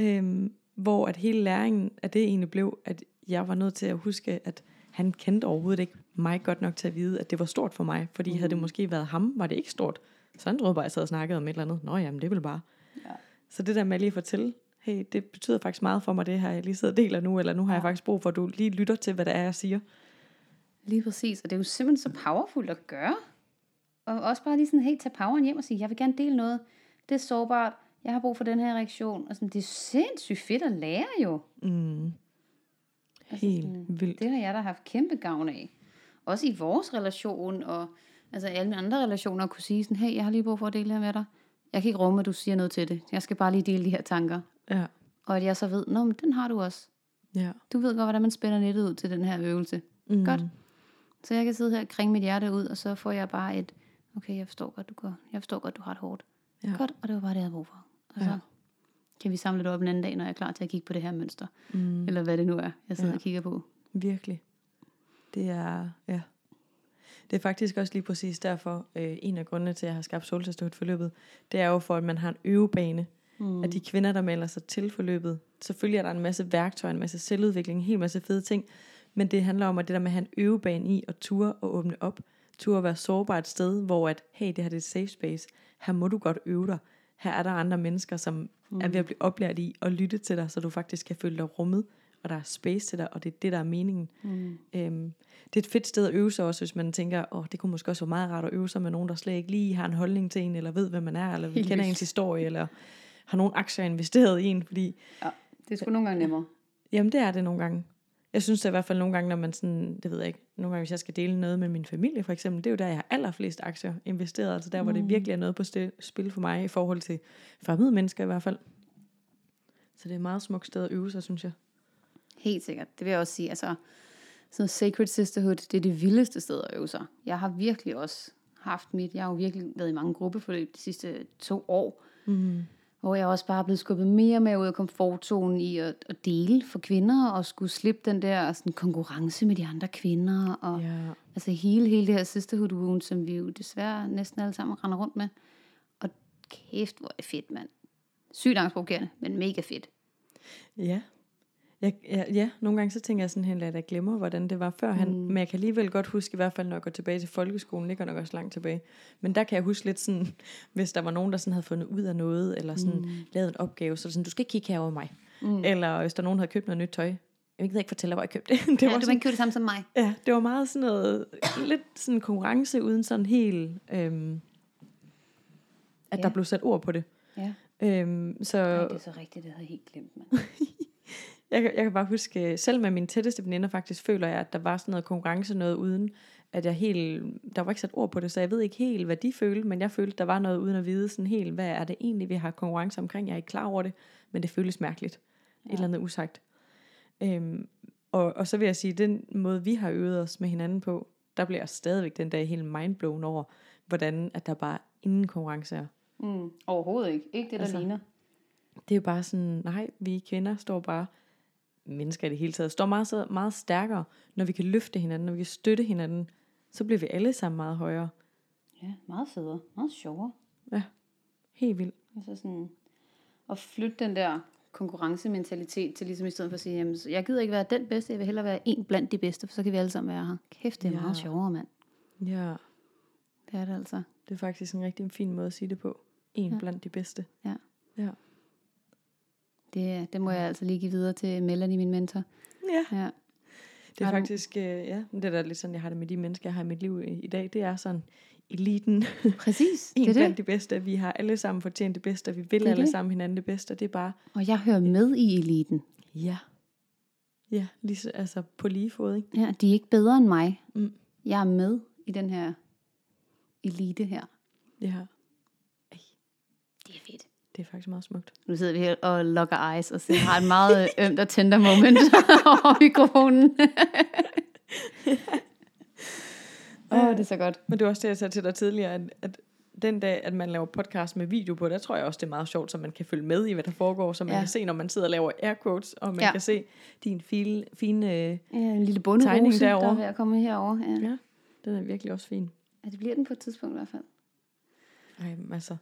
Øhm, hvor at hele læringen af det egentlig blev, at jeg var nødt til at huske, at han kendte overhovedet ikke mig godt nok til at vide, at det var stort for mig. Fordi mm. havde det måske været ham, var det ikke stort. Så han troede bare, at jeg sad og snakkede om et eller andet. Nå jamen, det vel bare. Ja. Så det der med lige at fortælle, hey, det betyder faktisk meget for mig, det her, jeg lige sidder og deler nu, eller nu har jeg faktisk brug for, at du lige lytter til, hvad det er, jeg siger. Lige præcis, og det er jo simpelthen så powerful at gøre. Og også bare lige sådan, hey, tag poweren hjem og sige, jeg vil gerne dele noget. Det er sårbart, jeg har brug for den her reaktion. Og sådan, det er sindssygt fedt at lære jo. Mm. Altså, Helt sådan, vildt. Det har jeg da haft kæmpe gavn af. Også i vores relation, og altså alle mine andre relationer, at kunne sige sådan, hey, jeg har lige brug for at dele det her med dig. Jeg kan ikke rumme, at du siger noget til det. Jeg skal bare lige dele de her tanker. Ja, Og at jeg så ved, nå, men den har du også. ja. Du ved godt, hvordan man spænder nettet ud til den her øvelse. Mm. Godt. Så jeg kan sidde her og kringe mit hjerte ud, og så får jeg bare et, okay, jeg forstår godt, du går. Jeg forstår godt, du har det hårdt. Ja. Godt, og det var bare det, jeg havde brug for. Og så Ja. kan vi samle det op en anden dag, når jeg er klar til at kigge på det her mønster. Mm. Eller hvad det nu er, jeg sidder Ja. og kigger på. Virkelig. Det er, ja. Det er faktisk også lige præcis derfor, øh, en af grundene til, at jeg har skabt solsæstået forløbet, det er jo for, at man har en øvebane, mm. at de kvinder, der melder sig til forløbet, selvfølgelig er der en masse værktøjer, en masse selvudvikling, en hel masse fede ting, men det handler om, at det der med at have en øvebane i, at ture og åbne op, ture at være sårbar et sted, hvor at, hey, det her det er et safe space, her må du godt øve dig, her er der andre mennesker, som mm. er ved at blive oplært i at lytte til dig, så du faktisk kan føle dig rummet, og der er space til dig, og det er det, der er meningen. Mm. Øhm, det er et fedt sted at øve sig også, hvis man tænker, åh, det kunne måske også være meget rart at øve sig med nogen, der slet ikke lige har en holdning til en, eller ved, hvem man er, eller Helt kender vildt. ens historie, eller har nogle aktier investeret i en, fordi, Ja, det er sgu nogle gange nemmere. jamen det er det nogle gange. Jeg synes er i hvert fald nogle gange, når man sådan, det ved jeg ikke, nogle gange hvis jeg skal dele noget med min familie for eksempel, det er jo der, jeg har allerflest aktier investeret, altså der, hvor det virkelig er noget på spil for mig, i forhold til fremmede mennesker i hvert fald. Så det er et meget smukt sted at øve sig, synes jeg. Helt sikkert. Det vil jeg også sige. Altså, sådan Sacred Sisterhood, det er det vildeste sted at øve sig. Jeg har virkelig også haft mit, jeg har jo virkelig været i mange gruppeforløb de sidste to år, Mm. Hvor jeg også bare er blevet skubbet mere og mere ud af komfortzonen i at, at dele for kvinder, og skulle slippe den der sådan, konkurrence med de andre kvinder, og Ja, altså hele, hele det her sisterhood wound, som vi jo desværre næsten alle sammen render rundt med. Og kæft, hvor er det fedt, mand. Sygt angstprovokerende, men mega fedt. Ja. Jeg, ja, ja, nogle gange så tænker jeg sådan hen, at jeg glemmer, hvordan det var førhen. Mm. Men jeg kan alligevel godt huske, i hvert fald når jeg går tilbage til folkeskolen, ligger nok også langt tilbage. Men der kan jeg huske lidt sådan, *laughs* hvis der var nogen, der sådan havde fundet ud af noget, eller sådan mm. lavet en opgave, så sådan, du skal ikke kigge herover mig. Mm. Eller hvis der nogen havde købt noget nyt tøj. Jeg gider ikke fortælle, hvor jeg købte det. *laughs* det Ja, var du sådan, købe det samme som mig. ja, det var meget sådan noget, lidt sådan konkurrence, uden sådan helt, øhm, at Ja. der blev sat ord på det. Ja. Øhm, så Ej, det er så rigtigt, det havde jeg helt glemt, mand. *laughs* Jeg, kan- jeg kan bare huske, selv med mine tætteste veninder faktisk, føler jeg, at der var sådan noget konkurrence noget uden, at jeg helt, der var ikke sat ord på det, så jeg ved ikke helt, hvad de følte, men jeg følte, der var noget uden at vide sådan helt, hvad er det egentlig, vi har konkurrence omkring, jeg er ikke klar over det, men det føles mærkeligt, ja. et eller andet usagt. Øhm, og, og så vil jeg sige, den måde, vi har øvet os med hinanden på, der bliver jeg stadigvæk den dag helt mindblown over, hvordan at der bare ingen konkurrence er. Mm, overhovedet ikke. Ikke det, der altså, ligner. Det er jo bare sådan, nej, vi kvinder står bare, mennesker i det hele taget, står meget, meget stærkere, når vi kan løfte hinanden, når vi kan støtte hinanden, så bliver vi alle sammen meget højere. Ja, meget federe. Meget sjovere. Ja, helt vildt. Altså sådan, at flytte den der konkurrencementalitet til ligesom i stedet for at sige, jamen, jeg gider ikke være den bedste, jeg vil hellere være en blandt de bedste, for så kan vi alle sammen være her. Kæft, det er Ja. meget sjovere, mand. Ja, Det er det altså. det er faktisk en rigtig fin måde at sige det på. En. Ja. blandt de bedste. Ja. Ja. Det, det må jeg altså lige give videre til Melanie, min mentor. Ja. Ja. Det er Har faktisk, øh, ja, det er da lidt sådan, jeg har det med de mennesker, jeg har i mit liv i, i dag. Det er sådan, eliten, Præcis, *laughs* en det er blandt det. de bedste. Vi har alle sammen fortjent det bedste, og vi vil er alle det. sammen hinanden det bedste. og Det er bare, Og jeg hører med i eliten. ja, ja, lige, så- altså på lige fod, ikke? Ja, de er ikke bedre end mig. Mm. Jeg er med i den her elite her. Ja, Det. Det er faktisk meget smukt. Nu sidder vi her og lukker eyes, og så har et meget øh, ømt og tender moment *laughs* over mikrofonen. *laughs* Åh, oh, det er så godt. Men det var også det, jeg sagde til dig tidligere, at, at den dag, at man laver podcast med video på, der tror jeg også, det er meget sjovt, så man kan følge med i, hvad der foregår, så man ja. Kan se, når man sidder og laver air quotes, og man ja. Kan se din fine, fine øh, Ja, en lille Tegning bunderose, der derovre. er ved at komme herover. Ja. ja, den er virkelig også fin. ja, det bliver den på et tidspunkt i hvert fald. Ej, altså,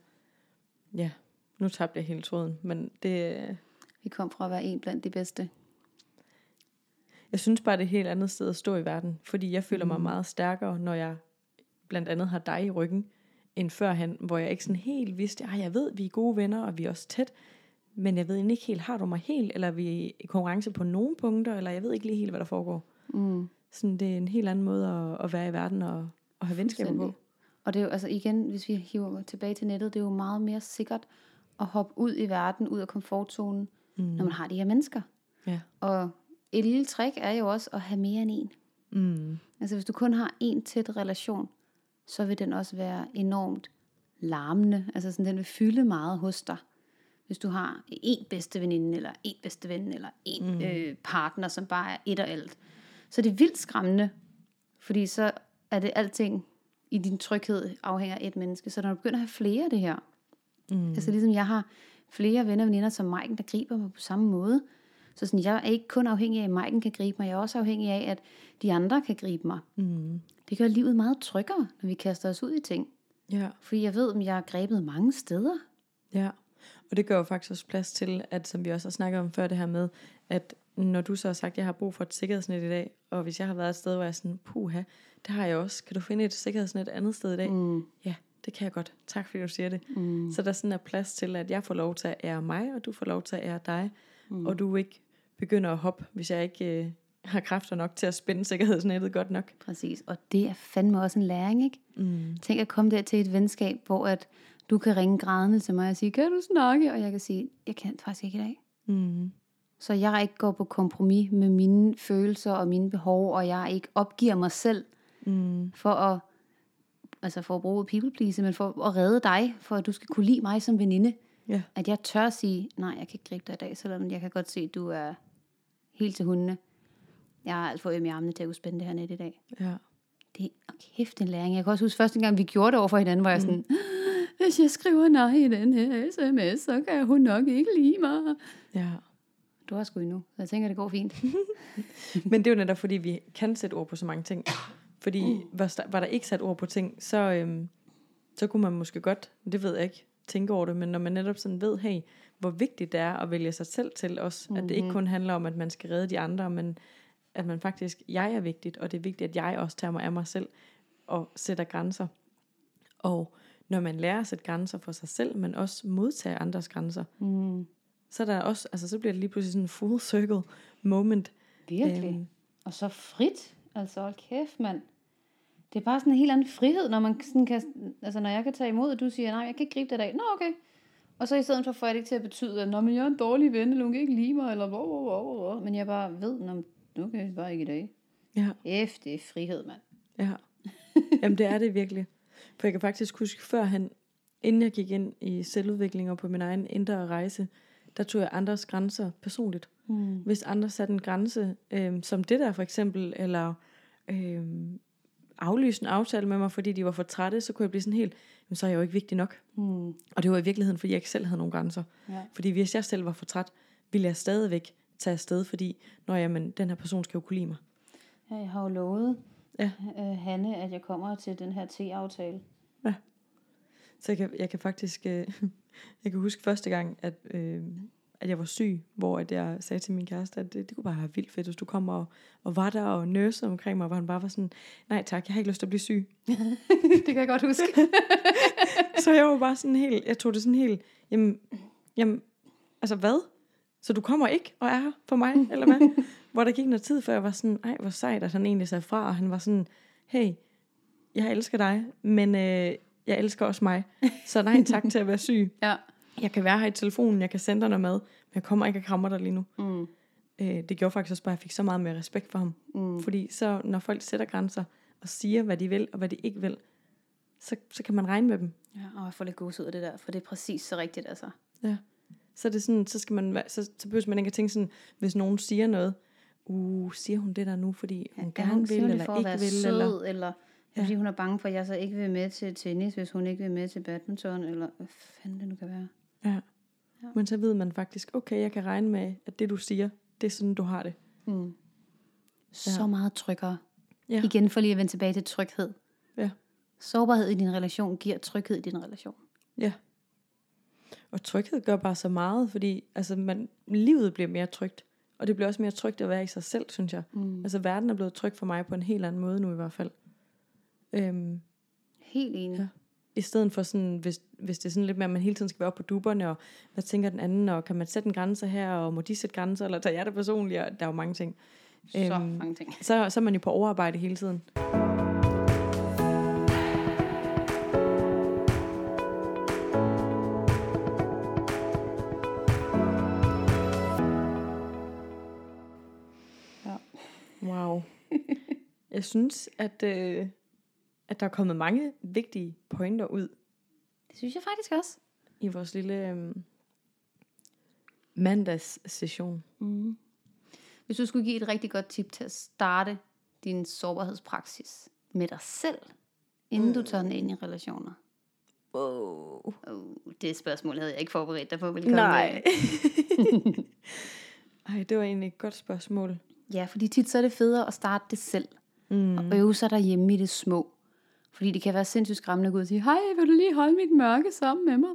ja, nu tabte jeg hele tråden, men det, øh, Vi kom fra at være en blandt de bedste. jeg synes bare, det er et helt andet sted at stå i verden, fordi jeg føler mig meget stærkere, når jeg blandt andet har dig i ryggen, end førhen, hvor jeg ikke sådan helt vidste, at jeg ved, vi er gode venner, og vi er også tæt, men jeg ved ikke helt, har du mig helt, eller er vi i konkurrence på nogle punkter, eller jeg ved ikke lige helt, hvad der foregår. Mm. Sådan, det er en helt anden måde at, at være i verden og, og have venskaber på. Og det er jo altså igen, hvis vi hiver tilbage til nettet, det er jo meget mere sikkert at hoppe ud i verden, ud af komfortzonen, mm. når man har de her mennesker. Ja. Og et lille trick er jo også at have mere end en. Mm. Altså hvis du kun har en tæt relation, så vil den også være enormt larmende. Altså sådan, den vil fylde meget hos dig. Hvis du har en bedste veninde, eller en bedste ven, eller en mm. øh, partner, som bare er et og alt. Så det er vildt skræmmende, fordi så er det alting i din tryghed afhænger af et menneske. Så når du begynder at have flere af det her, mm. altså ligesom jeg har flere venner og veninder som Maiken, der griber mig på samme måde, så sådan, jeg er ikke kun afhængig af, at Maiken kan gribe mig, jeg er også afhængig af, at de andre kan gribe mig. Mm. Det gør livet meget tryggere, når vi kaster os ud i ting. Ja. Fordi jeg ved, om jeg er grebet mange steder. Ja, og det gør jo faktisk også plads til, at som vi også har snakket om før det her med, at når du så har sagt, at jeg har brug for et sikkerhedsnet i dag, og hvis jeg har været et sted, hvor jeg er sådan, puha, det har jeg også. Kan du finde et sikkerhedsnet et andet sted i dag? Mm. Ja, det kan jeg godt. Tak fordi du siger det. Mm. Så der sådan er plads til, at jeg får lov til at ære mig, og du får lov til at ære dig. Mm. Og du ikke begynder at hoppe, hvis jeg ikke øh, har kræfter nok til at spænde sikkerhedsnettet godt nok. Præcis, og det er fandme også en læring, ikke? Mm. Tænk at komme der til et venskab, hvor at du kan ringe grædende til mig og sige, kan du snakke? Og jeg kan sige, jeg kan faktisk ikke i dag. Mm. Så jeg ikke går på kompromis med mine følelser og mine behov, og jeg ikke opgiver mig selv Mm. for at, altså for at bruge people please, men for at redde dig, for at du skal kunne lide mig som veninde. Ja. At jeg tør at sige, nej, jeg kan ikke gribe dig i dag, selvom jeg kan godt se, at du er helt til hundene. Jeg har alt for øm i armene til at kunne spænde det her net i dag. Ja. Det er kæft en læring. Jeg kan også huske første gang, vi gjorde det over for hinanden, hvor jeg sådan, hvis jeg skriver nej i den her sms, så kan hun nok ikke lide mig. ja. Du har sgu endnu, så jeg tænker, det går fint. *laughs* Men det er jo netop, fordi vi kan sætte ord på så mange ting. Fordi var der, var der ikke sat ord på ting, så, øhm, så kunne man måske godt, det ved jeg ikke, tænke over det, men når man netop sådan ved, hey, hvor vigtigt det er at vælge sig selv til os, mm-hmm. at det ikke kun handler om, at man skal redde de andre, men at man faktisk, jeg er vigtigt, og det er vigtigt, at jeg også tager mig af mig selv og sætter grænser. Og når man lærer at sætte grænser for sig selv, men også modtager andres grænser, Mm. så, er der også, altså, så bliver det lige pludselig sådan en full circle moment. Virkelig. Øhm. Og så frit. Altså, hold kæft, mand. Det er bare sådan en helt anden frihed, når man sådan kan, altså når jeg kan tage imod, at du siger, nej, jeg kan ikke gribe det dag. Nå, okay. Og så i stedet for får jeg det ikke til at betyde, at Nå, men jeg er en dårlig ven, eller hun kan ikke lide mig, eller hvor, hvor, hvor, hvor. Men jeg bare ved, Nå, okay, bare ikke i dag. Ja. F, det er frihed, mand. Ja. *laughs* Jamen det er det virkelig. For jeg kan faktisk huske førhen, inden jeg gik ind i selvudvikling og på min egen indre rejse, der tog jeg andres grænser personligt. Mm. Hvis andre satte en grænse, øhm, som det der for eksempel, eller øhm, aflyste en aftale med mig, fordi de var for trætte, så kunne jeg blive sådan helt, jamen, så er jeg jo ikke vigtig nok. Mm. Og det var i virkeligheden, fordi jeg ikke selv havde nogen grænser. Ja. Fordi hvis jeg selv var for træt, ville jeg stadigvæk tage afsted, fordi, når jamen, den her person skal jo kunne lide mig. ja, jeg har jo lovet Ja. øh, Hanne, at jeg kommer til den her te-aftale. Så jeg kan, jeg kan faktisk, øh, *laughs* jeg kan huske første gang, at, øh, at jeg var syg, hvor at jeg sagde til min kæreste, at det, det kunne bare være vildt fedt, hvis du kommer og, og var der og nørsede omkring mig, hvor han bare var sådan, nej tak, jeg har ikke lyst til at blive syg. *laughs* det kan jeg godt huske. *laughs* så jeg var bare sådan helt, jeg tog det sådan helt, jamen, jamen altså hvad? Så du kommer ikke og er her for mig, eller hvad? hvor der gik noget tid, før jeg var sådan, ej hvor sejt, at han egentlig sagde fra, og han var sådan, hey, jeg elsker dig, men øh, jeg elsker også mig. Så nej tak til at være syg. *laughs* ja. Jeg kan være her i telefonen, jeg kan sende dig noget mad, men jeg kommer ikke og krammer dig lige nu. Mm. Øh, det gjorde faktisk også bare, at jeg fik så meget mere respekt for ham. Mm. Fordi så, når folk sætter grænser og siger, hvad de vil og hvad de ikke vil, så, så kan man regne med dem. Ja, og jeg får lidt gås ud af det der, for det er præcis så rigtigt, altså. Ja. Så er det sådan, så skal man, så, så behøver man ikke at tænke sådan, hvis nogen siger noget, uh, siger hun det der nu, fordi hun Ja, gerne hun vil, eller ikke vil, sød, eller, eller Ja. fordi hun er bange for, at jeg så ikke vil med til tennis, hvis hun ikke vil med til badminton, eller hvad fanden det nu kan være. Ja. Ja. Men så ved man faktisk, okay, jeg kan regne med, at det du siger, det er sådan, du har det. Mm. Så Ja. meget tryggere. Ja. Igen for lige at vende tilbage til tryghed. Ja. Sårbarhed i din relation giver tryghed i din relation. Ja. Og tryghed gør bare så meget, fordi altså, man, livet bliver mere trygt. Og det bliver også mere trygt at være i sig selv, synes jeg. Mm. Altså verden er blevet tryg for mig på en helt anden måde nu i hvert fald. Øhm, Helt enig. Ja. I stedet for sådan, hvis, hvis det er sådan lidt mere, at man hele tiden skal være oppe på duberne, og hvad tænker den anden, og kan man sætte en grænse her, og må de sætte grænser, eller tager jeg det personligt, og der er jo mange ting. Så Øhm, mange ting. Så, så er man jo på overarbejde hele tiden. Jeg synes, at, øh, at der er kommet mange vigtige pointer ud Det synes jeg faktisk også. i vores lille øh, mandags session. Mm. Hvis du skulle give et rigtig godt tip til at starte din sårbarhedspraksis med dig selv, inden mm. du tager den ind i relationer. Wow. Oh, det spørgsmål havde jeg ikke forberedt dig på. Velkommen. Nej. *laughs* Ej, det var egentlig et godt spørgsmål. Ja, fordi tit så er det federe at starte det selv. Mm. Og øve sig derhjemme i det små. Fordi det kan være sindssygt skræmmende at gå ud og sige, hej, vil du lige holde mit mørke sammen med mig?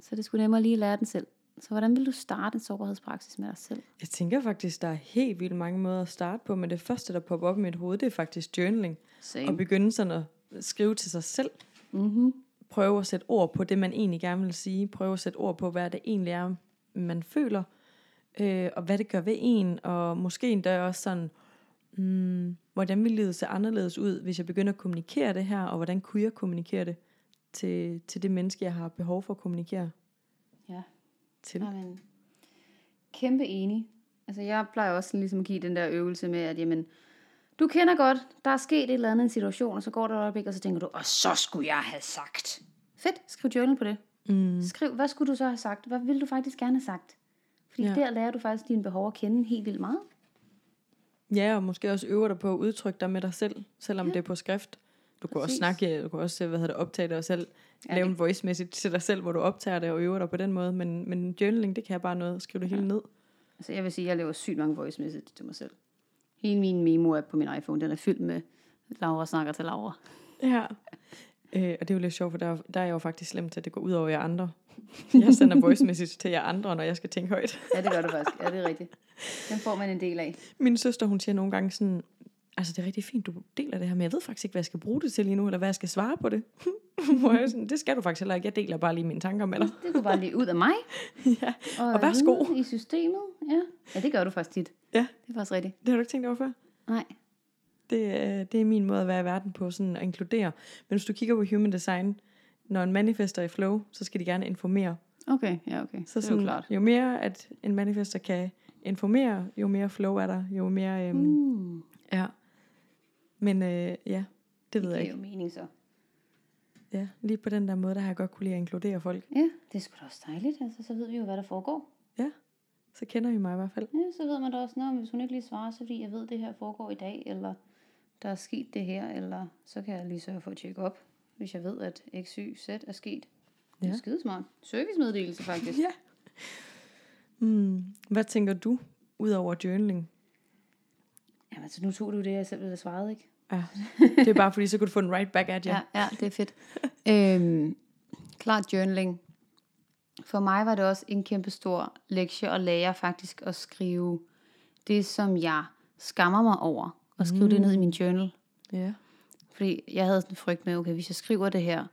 Så det skulle nemmere lige at lære den selv. Så hvordan vil du starte en sårbarhedspraksis med dig selv? Jeg tænker faktisk, der er helt vildt mange måder at starte på, men det første, der popper op i mit hoved, det er faktisk journaling. Same. Og begynde sådan at skrive til sig selv. Mm-hmm. Prøve at sætte ord på det, man egentlig gerne vil sige. Prøve at sætte ord på, hvad det egentlig er, man føler. Øh, og hvad det gør ved en. Og måske endda også sådan, hmm, hvordan vil livet se anderledes ud, hvis jeg begynder at kommunikere det her, og hvordan kunne jeg kommunikere det til, til det menneske, jeg har behov for at kommunikere Ja. til. Jamen, kæmpe enig. Altså jeg plejer også ligesom at give den der øvelse med, at jamen, du kender godt, der er sket et eller andet en situation, og så går der et øjeblik, og så tænker du, og så skulle jeg have sagt. Fedt, skriv journal på det. Mm. Skriv, hvad skulle du så have sagt? Hvad ville du faktisk gerne have sagt? Fordi ja. der lærer du faktisk dine behov at kende helt vildt meget. Ja, og måske også øver dig på at udtrykke dig med dig selv, selvom ja. det er på skrift. Du kan også snakke, du kan også hvad hedder det, optage og selv Ja, ja, lave det- en voice message til dig selv, hvor du optager det og øver dig på den måde. Men, men journaling, det kan jeg bare noget. Skrive det hele ned. Altså jeg vil sige, at jeg laver sygt mange voice message til mig selv. Hele min memo-app på min iPhone, den er fyldt med Laura snakker til Laura. Ja. Øh, og det er jo lidt sjovt, for der, der er jeg jo faktisk slemt til, at det går ud over jer andre. *laughs* Jeg sender voice message til jer andre, når jeg skal tænke højt. Ja, det gør du faktisk. Ja, det er rigtigt. Den får man en del af. Min søster, hun siger nogle gange sådan, altså det er rigtig fint, du deler det her, men jeg ved faktisk ikke, hvad jeg skal bruge det til lige nu, eller hvad jeg skal svare på det. *laughs* Hvor jeg sådan, det skal du faktisk heller ikke, jeg deler bare lige mine tanker med dig. Det går bare lige ud af mig. *laughs* ja. Og, Og værsgo. I systemet. Ja. ja, det gør du faktisk tit. ja, Det er faktisk rigtigt. det har du ikke tænkt over før? Nej. Det, er- det er min måde at være i verden på, sådan at inkludere. Men hvis du kigger på human design, når en manifester er i flow, så skal de gerne informere. Okay, ja okay. Så det er jo sådan, klart. jo mere at en manifester kan informere, jo mere flow er der, jo mere... Øhm, Mm. Ja. Men øh, ja, det ved Det jeg giver ikke. jo mening så. Ja, lige på den der måde, der har jeg godt kunne lide at inkludere folk. Ja, det er sgu da også dejligt. Altså, så ved vi jo, hvad der foregår. Ja, så kender I mig i hvert fald. Ja, så ved man da også, når hvis hun ikke lige svarer, så fordi jeg ved, det her foregår i dag, eller der er sket det her, eller så kan jeg lige sørge for at tjekke op, hvis jeg ved, at X, Y, Z er sket. Det er Ja. skidesmart. Servicemeddelelse faktisk. Ja. Mm. Hvad tænker du, ud over journaling? Jamen, så nu tog du det, jeg selv ville svaret, ikke? Ja, det er bare fordi, så kunne du få en right back at jer. Ja, ja det er fedt. øhm, klart journaling. For mig var det også en kæmpe stor lektie at lære faktisk at skrive det, som jeg skammer mig over. Og skrive mm. det ned i min journal. ja. Fordi jeg havde sådan en frygt med, okay, hvis jeg skriver det her,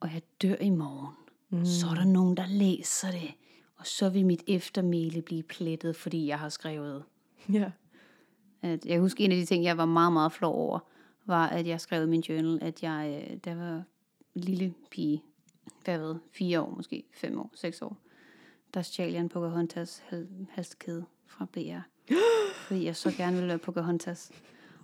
og jeg dør i morgen, mm. så er der nogen, der læser det. Og så vil mit eftermæle blive plettet, fordi jeg har skrevet. Ja. At jeg husker en af de ting, jeg var meget, meget flov over, var, at jeg skrev i min journal, at jeg, øh, der var en lille pige, hvad ved, fire år måske, fem år, seks år, der stjal jeg en Pocahontas hal- halskæde fra BR. Fordi jeg så gerne ville være Pocahontas.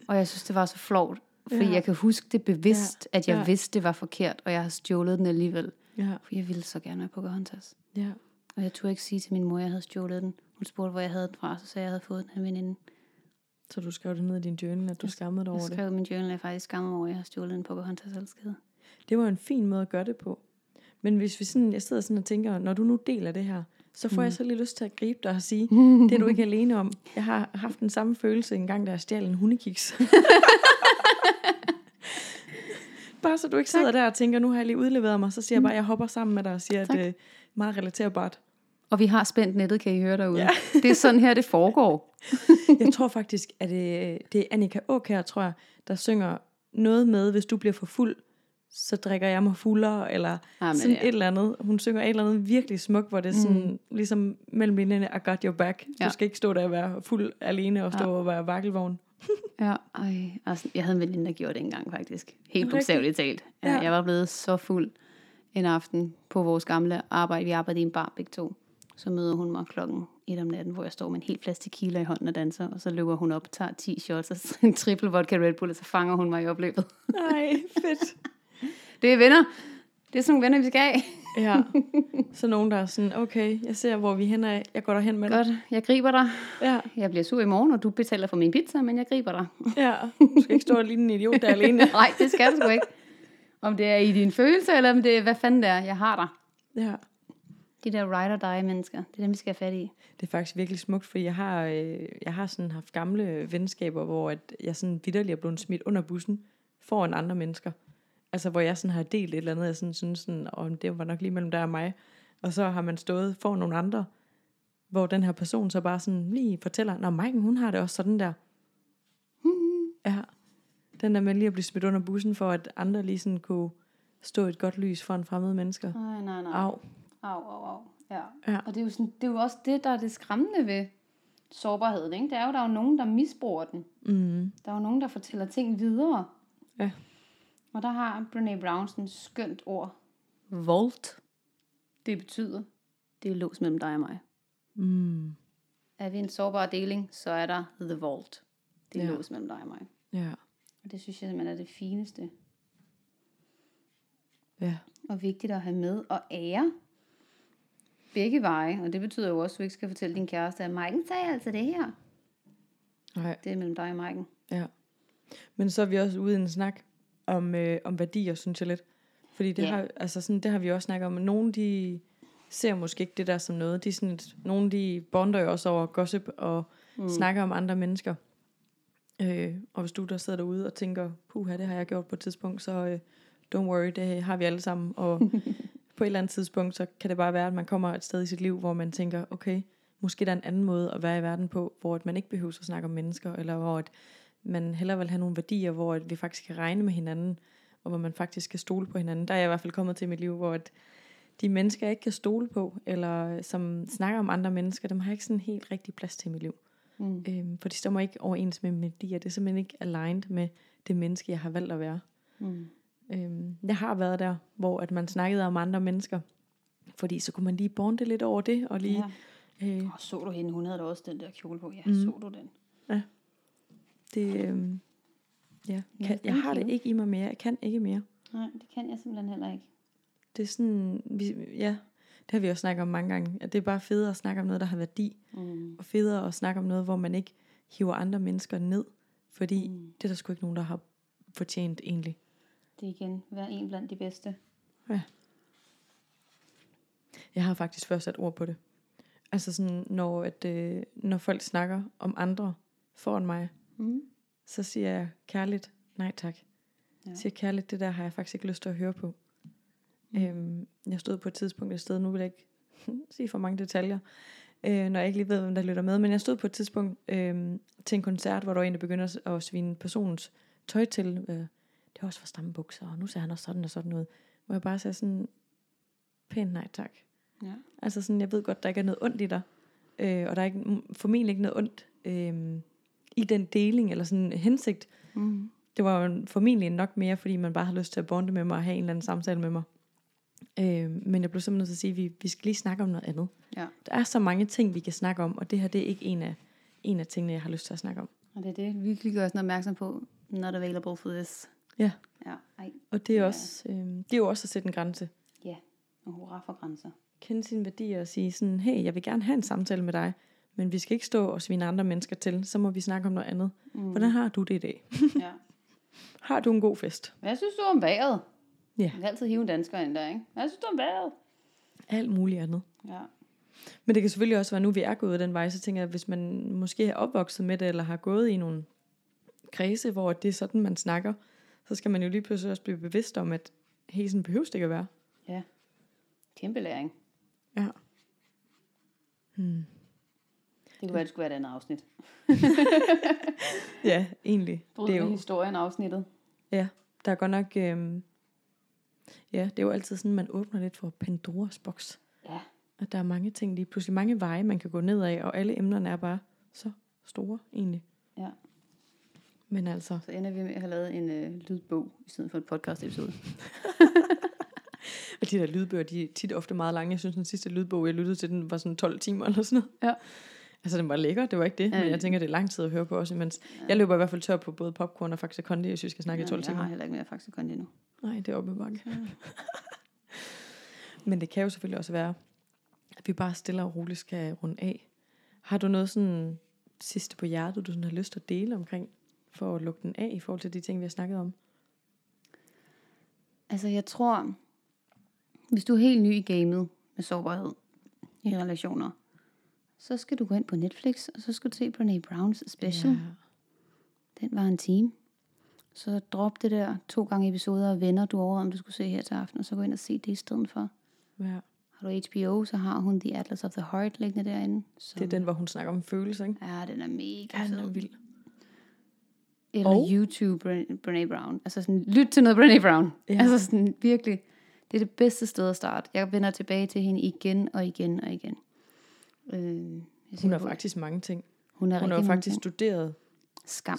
Og jeg synes, det var så flovt, fordi Ja. jeg kan huske det bevidst, Ja. at jeg Ja. vidste, det var forkert, og jeg har stjålet den alligevel. Ja. For jeg ville så gerne være Pocahontas. Ja. Og jeg turde ikke sige til min mor, at jeg havde stjålet den. Hun spurgte, hvor jeg havde den fra, så sagde jeg, at jeg havde fået den af en veninde. Så du skrev det ned i din journal, at du skammede dig Jeg over det. skrev i min journal, at jeg faktisk skammer mig over, at jeg har stjålet en Pocahontas halskæde. Det var en fin måde at gøre det på. Men hvis vi sådan, jeg sidder sådan og tænker, når du nu deler det her, så får mm. jeg så lige lyst til at gribe dig og sige, *laughs* det er du ikke alene om. Jeg har haft den samme følelse en gang, da jeg stjal en hundekiks. *laughs* bare så du ikke sidder der og tænker, nu har jeg lige udleveret mig, så siger jeg bare, jeg hopper sammen med dig og siger, at Tak. det er meget relaterbart. Og vi har spændt nettet, kan I høre derude. Ja. Ja. *laughs* det er sådan her, det foregår. Jeg tror faktisk, at det, det er Annika Åkær, tror jeg, der synger noget med, hvis du bliver for fuld, så drikker jeg mig fuldere, eller Jamen, sådan ja. et eller andet. Hun synger et eller andet virkelig smukt, hvor det er sådan, mm. ligesom mellem linjerne, I got your back. Ja. Du skal ikke stå der og være fuld alene og stå ja. og være vakkelvogn. *laughs* Ja, ej, altså, jeg havde en veninde, der gjorde det engang faktisk. Helt bogstaveligt talt. Ja. Jeg var blevet så fuld en aften på vores gamle arbejde. Vi arbejdede i en bar begge to. Så møder hun mig klokken et om natten, hvor jeg står med en helt flaske tequila i hånden og danser, og så løber hun op, tager 10 shots og *laughs* en triple vodka Red Bull, og så fanger hun mig i opløbet. Nej, fedt. *laughs* Det er venner. Det er sådan nogle venner, vi skal have. Ja. *laughs* Så nogen, der er sådan, okay, jeg ser, hvor vi er hen af. Jeg går derhen med dig. Godt, jeg griber dig. Ja, Jeg bliver sur i morgen, og du betaler for min pizza, men jeg griber dig. ja. Du skal ikke stå og ligne en idiot der alene. *laughs* Nej, det skal du sgu ikke. Om det er i din følelse, eller om det er, hvad fanden det er, jeg har dig. Ja. De der ride or die mennesker, det er dem, vi skal have fat i. Det er faktisk virkelig smukt, fordi jeg har, øh, jeg har sådan haft gamle venskaber, hvor at jeg sådan vidderligt er blevet smidt under bussen foran andre mennesker. Altså hvor jeg sådan har delt et eller andet, jeg sådan synes sådan, om det var nok lige mellem dig og mig. Og så har man stået for nogle andre, hvor den her person så bare sådan lige fortæller, Nå, Maiken, hun har det også sådan der. Ja, den der med lige at blive smidt under bussen, for at andre lige sådan kunne stå et godt lys for en fremmede mennesker. Nej, nej, nej. Au. Au, au, au. Ja. Ja. Og det er, jo sådan, det er jo også det, der er det skræmmende ved sårbarheden. Ikke? Det er jo, der er jo nogen, der misbruger den. Mm. Der er jo nogen, der fortæller ting videre. Ja. Og der har Brene Brown sådan et skønt ord. Vault. Det betyder, det er lås mellem dig og mig. Mm. Er vi en sårbar deling, så er der The Vault. Det er ja. lås mellem dig og mig. Ja. Og det synes jeg simpelthen er det fineste Ja. og vigtigt at have med og ære begge veje. Og det betyder jo også, at du ikke skal fortælle din kæreste, at Maiken sagde altså det her. Nej. Det er mellem dig og Maiken. Ja. Men så er vi også ude i en snak om, øh, om værdier, synes jeg lidt. Fordi det, Ja. har, altså sådan, det har vi også snakket om. Nogle de ser måske ikke det der som noget. De sådan et, nogle de bonder jo også over gossip og mm. snakker om andre mennesker. Øh, og hvis du der sidder derude og tænker, puha, det har jeg gjort på et tidspunkt, så øh, don't worry, det har vi alle sammen. Og *laughs* på et eller andet tidspunkt, så kan det bare være, at man kommer et sted i sit liv, hvor man tænker, okay, måske der er en anden måde at være i verden på, hvor at man ikke behøver at snakke om mennesker, eller hvor at man hellere vil have nogle værdier, hvor vi faktisk kan regne med hinanden, og hvor man faktisk kan stole på hinanden. Der er jeg i hvert fald kommet til i mit liv, hvor at de mennesker, jeg ikke kan stole på, eller som snakker om andre mennesker, dem har jeg ikke sådan helt rigtig plads til i mit liv. Mm. Øhm, for de stemmer ikke overens med mine værdier. Det er simpelthen ikke aligned med det menneske, jeg har valgt at være. Mm. Øhm, jeg har været der, hvor at man snakkede om andre mennesker, fordi så kunne man lige bonde lidt over det, og lige... Ja. Øh, Og så du hende? Hun havde da også den der kjole på. Ja, Mm. så du den? Det, øhm, ja, Ja, kan, jeg har det ikke i mig mere. Jeg kan ikke mere. Nej, det kan jeg simpelthen heller ikke. Det er sådan, vi, ja, det har vi også snakket om mange gange, at det er bare federe at snakke om noget, der har værdi, Mm. og federe at snakke om noget, hvor man ikke hiver andre mennesker ned, fordi mm. Det er der sgu ikke nogen, der har fortjent egentlig. Det er igen, vær en blandt de bedste. Jeg har faktisk først sat ord på det. Altså sådan, når, at, øh, når folk snakker om andre foran mig, Mm. så siger jeg kærligt, nej tak. Ja. Siger kærligt, det der har jeg faktisk ikke lyst til at høre på. Mm. Øhm, jeg stod på et tidspunkt et sted, nu vil jeg ikke *laughs* sige for mange detaljer, øh, når jeg ikke lige ved, hvem der lytter med, men jeg stod på et tidspunkt øh, til en koncert, hvor der var en, der begyndte at, svine personens tøj til. Øh, det var også for stramme bukser, og nu ser han også sådan og sådan noget. Hvor jeg bare sagde sådan, pænt nej tak. Ja. Altså sådan, jeg ved godt, der ikke er noget ondt i dig. Øh, og der er ikke, formentlig ikke noget ondt øh, i den deling, eller sådan en hensigt. Mm. Det var jo formentlig nok mere, fordi man bare har lyst til at bonde med mig og have en eller anden samtale med mig. Øh, men jeg blev simpelthen nødt til at sige, at vi, vi skal lige snakke om noget andet. Ja. Der er så mange ting, vi kan snakke om, og det her det er ikke en af, en af tingene, jeg har lyst til at snakke om. Og det er det, vi virkelig gør sådan opmærksom på. Not available for this. Ja. Ja, ej. Og det er, Ja. også, øh, det er jo også at sætte en grænse. Ja, og hurra for grænser. Kende sine værdier og sige sådan, hey, jeg vil gerne have en samtale med dig, men vi skal ikke stå og svine andre mennesker til, så må vi snakke om noget andet. Mm. Hvordan har du det i dag? *laughs* ja. Har du en god fest? Hvad synes du om vejret? Ja. Man kan altid hive en dansker ind der, ikke? Hvad synes du om vejret? Alt muligt andet. Ja. Men det kan selvfølgelig også være, nu vi er gået den vej, så tænker jeg, at hvis man måske er opvokset med det, eller har gået i nogle kredse, hvor det er sådan, man snakker, så skal man jo lige pludselig også blive bevidst om, at sådan behøves det ikke at være. Ja. Kæmpe læring. Ja. Hmm. Det kunne være, det skulle være et andet afsnit. *laughs* Ja, egentlig. Bryd Det er jo, historien afsnittet. ja, der er godt nok, øhm, ja, det er jo altid sådan, man åbner lidt for Pandoras boks. Ja. At der er mange ting, lige pludselig mange veje, man kan gå ned af, og alle emnerne er bare så store, egentlig. Ja. Men altså, Så ender vi med at have lavet en øh, lydbog, i stedet for et podcast episode. *laughs* Og de der lydbøger, de er tit ofte meget lange. Jeg synes, den sidste lydbog, jeg lyttede til, den var sådan 12 timer eller sådan noget. Ja. Altså, den var lækker, det var ikke det. Men Ja. jeg tænker, det er lang tid at høre på også, imens. Jeg løber i hvert fald tør på både popcorn og Faxe Kondi, hvis vi skal snakke i 12 jeg timer. har heller ikke mere faktisk kun endnu. Nej, det er oppe bakke. *laughs* Men det kan jo selvfølgelig også være, at vi bare stille og roligt skal runde af. Har du noget sådan sidste på hjertet, du sådan har lyst til at dele omkring, for at lukke den af i forhold til de ting, vi har snakket om? Altså, jeg tror, hvis du er helt ny i gamet med sårbarhed i relationer, så skal du gå ind på Netflix, og så skal du se Brene Browns special. Ja. Den var en time. Så drop det der to gange episoder af venner, du over, om du skulle se her til aften, og så gå ind og se det i stedet for. ja. Har du HBO, så har hun The Atlas of the Heart liggende derinde. Så, Det er den, hvor hun snakker om følelser, ikke? Ja, den er mega Ja, den er vild. Eller Og- YouTube Brene, Brene Brown. Altså sådan, lyt til noget Brene Brown. Ja. Altså sådan, virkelig. Det er det bedste sted at starte. Jeg vender tilbage til hende igen og igen og igen. Øh, jeg Hun har faktisk mange ting. hun er Hun har jo mange faktisk ting. studeret, skam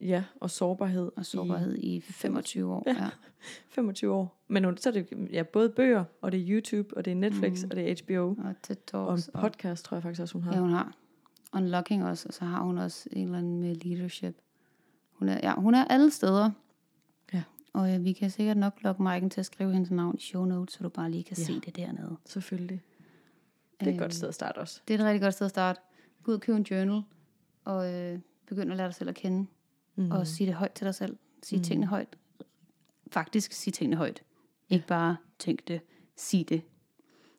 ja, og sårbarhed. og sårbarhed i 25 år. Ja. Ja. *laughs* 25 år. Men hun, så er det ja, både bøger, og det er YouTube, og det er Netflix, mm. og det er HBO. Og TED Og en Talks. Og, podcast, tror jeg faktisk også, hun har. ja, hun har. Unlocking også, og så har hun også en eller anden med leadership. Hun er, ja, hun er alle steder. Ja. Og ja, vi kan sikkert nok lokke Maiken til at skrive hendes navn i show notes, så du bare lige kan ja. se det dernede. Selvfølgelig. Det er et Øhm, godt sted at starte også. Det er et rigtig godt sted at starte. Gå ud og køb en journal, og øh, begynd at lære dig selv at kende. Mm. Og sige det højt til dig selv. Sige mm. tingene højt. Faktisk sige tingene højt. Ja. Ikke bare tænk det. Sig det.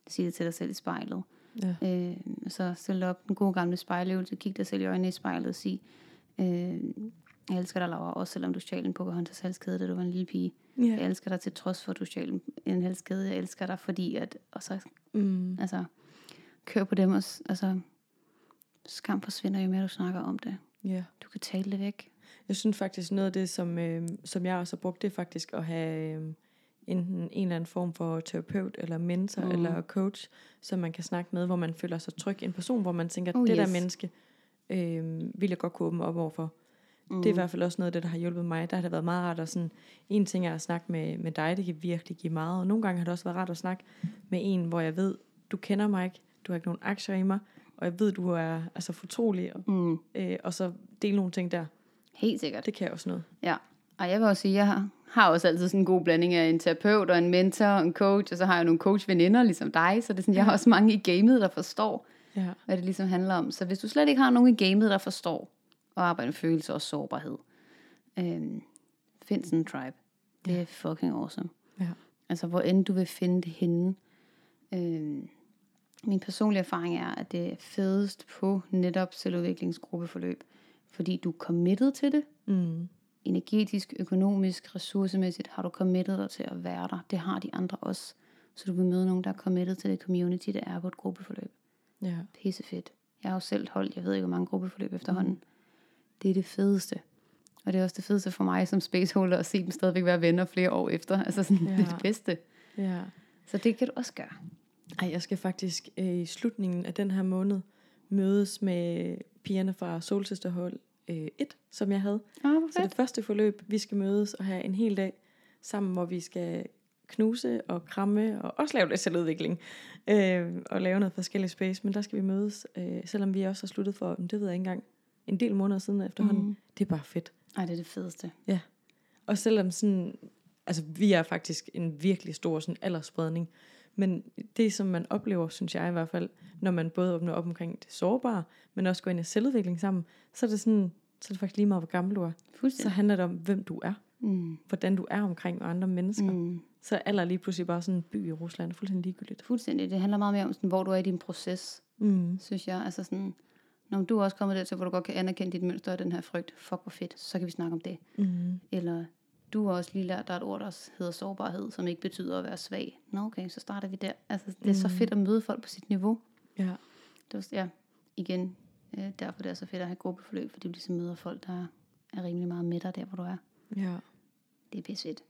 Sig det til dig selv i spejlet. Ja. Øh, så stille op den gode gamle spejløvelse. Kig dig selv i øjnene i spejlet og sig, øh, jeg elsker dig, Laura, også selvom du stjal en Pocahontas halskæde, da du var en lille pige. Ja. Jeg elsker dig til trods for, at du stjal en- en halskæde. Jeg elsker dig, fordi at... Og så, Mm. altså, kør på dem også. Altså, skam forsvinder jo mere, du snakker om det. ja. Du kan tale det væk. Jeg synes faktisk, noget af det, som, øh, som jeg også har brugt, det er faktisk at have øh, enten en eller anden form for terapeut, eller mentor, mm. Mm. eller coach, som man kan snakke med, hvor man føler sig tryg. En person, hvor man tænker, Oh, det der yes. menneske øh, vil jeg godt kunne åbne op overfor. Mm. Det er i hvert fald også noget af det, der har hjulpet mig. Der har det været meget rart at sådan, en ting er at snakke med, med dig, det kan virkelig give meget. Og nogle gange har det også været rart at snakke med en, hvor jeg ved, du kender mig ikke, du har ikke nogen aktier i mig, og jeg ved, du er altså fortrolig, og, Mm. øh, og så dele nogle ting der. Helt sikkert. Det kan også noget. Ja. Og jeg vil også sige, jeg har, har også altid sådan en god blanding af en terapeut og en mentor og en coach, og så har jeg nogle coachveninder ligesom dig, så det er sådan, jeg har også mange i gamet, der forstår, Ja. hvad det ligesom handler om. Så hvis du slet ikke har nogen i gamet, der forstår at arbejde med følelser og sårbarhed, øhm, find sådan en tribe. Det er fucking awesome. Ja. Altså, hvor end du vil finde det henne. Øhm, min personlige erfaring er, at det er fedest på netop selvudviklingsgruppeforløb, fordi du er committed til det, Mm. energetisk, økonomisk, ressourcemæssigt har du committet dig til at være der. Det har de andre også. Så du vil møde nogen, der er committed til det community, der er på et gruppeforløb. Ja. Pisse fedt. Jeg har jo selv holdt, jeg ved ikke, hvor mange gruppeforløb efterhånden. Mm. Det er det fedeste. Og det er også det fedeste for mig som spaceholder at se dem stadigvæk være venner flere år efter. Altså sådan, ja. det er det bedste. ja. Så det kan du også gøre. Ej, jeg skal faktisk øh, i slutningen af den her måned mødes med pigerne fra Solsisterhold øh, 1, som jeg havde. Ah, hvor Så det første forløb, vi skal mødes og have en hel dag sammen, hvor vi skal knuse og kramme og også lave lidt selvudvikling øh, og lave noget forskelligt space. Men der skal vi mødes, øh, selvom vi også har sluttet for, det ved jeg ikke engang, en del måneder siden efterhånden. Mm. Det er bare fedt. Ej, det er det fedeste. Og selvom sådan, altså vi er faktisk en virkelig stor sådan aldersspredning, men det som man oplever, synes jeg i hvert fald, når man både åbner op omkring det sårbare, men også går ind i selvudvikling sammen, så er det sådan, så er det faktisk lige meget, hvor gammel du er. Så handler det om, hvem du er, Mm. hvordan du er omkring andre mennesker. Mm. Så er alder lige pludselig bare sådan en by i Rusland, fuldstændig ligegyldigt. Fuldstændig. Det handler meget mere om, sådan, hvor du er i din proces. Mm. synes jeg. Altså sådan, når du er også kommet dertil, hvor du godt kan anerkende dit mønster og den her frygt. Fuck, hvor fedt. Så kan vi snakke om det. Mm. Eller du har også lige lært dig et ord, der hedder sårbarhed, som ikke betyder at være svag. Nå okay, så starter vi der. Altså, det er så fedt at møde folk på sit niveau. Ja. Det var, ja, igen, øh, derfor det er så fedt at have gruppeforløb, fordi du ligesom møder folk, der er rimelig meget med dig der, hvor du er. ja. Det er pisse fedt.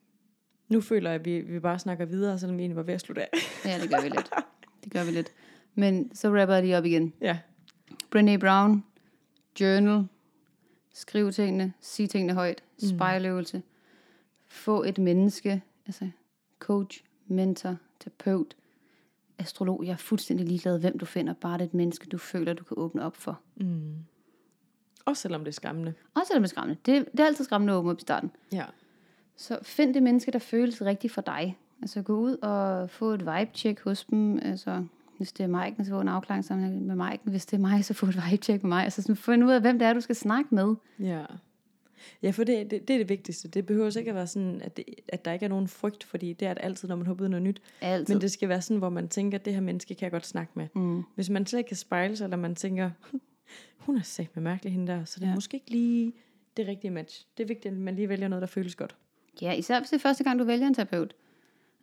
Nu føler jeg, at vi, vi bare snakker videre, selvom vi egentlig var ved at slutte af. Ja, det gør vi lidt. *laughs* Det gør vi lidt. Men så rapper jeg lige op igen. ja. Brené Brown, journal, skriv tingene, sig tingene højt, spejløvelse, få et menneske, altså coach, mentor, terapeut, astrolog. Jeg er fuldstændig ligeglad, hvem du finder. Bare det er et menneske, du føler, du kan åbne op for. Mm. Også selvom det er skræmmende. Også selvom det er skræmmende. Det, det er altid skræmmende at åbne op i starten. Ja. Så find det menneske, der føles rigtigt for dig. Altså gå ud og få et vibe-check hos dem. Altså, hvis det er Maiken, så få en afklaring sammen med Maiken. Hvis det er mig, så få et vibe-check med mig. Altså sådan, find ud af, hvem det er, du skal snakke med. Ja. Ja, for det, det, det er det vigtigste. Det behøver ikke at være sådan, at, det, at der ikke er nogen frygt, fordi det er det altid, når man hopper ud noget nyt. Altid. Men det skal være sådan, hvor man tænker, at det her menneske kan jeg godt snakke med. Mm. Hvis man slet ikke kan spejle sig, eller man tænker, *laughs* hun er sagt med mærkelig hende der, så det er Ja. måske ikke lige det rigtige match. Det er vigtigt, at man lige vælger noget, der føles godt. Ja, især hvis det er første gang, du vælger en terapeut.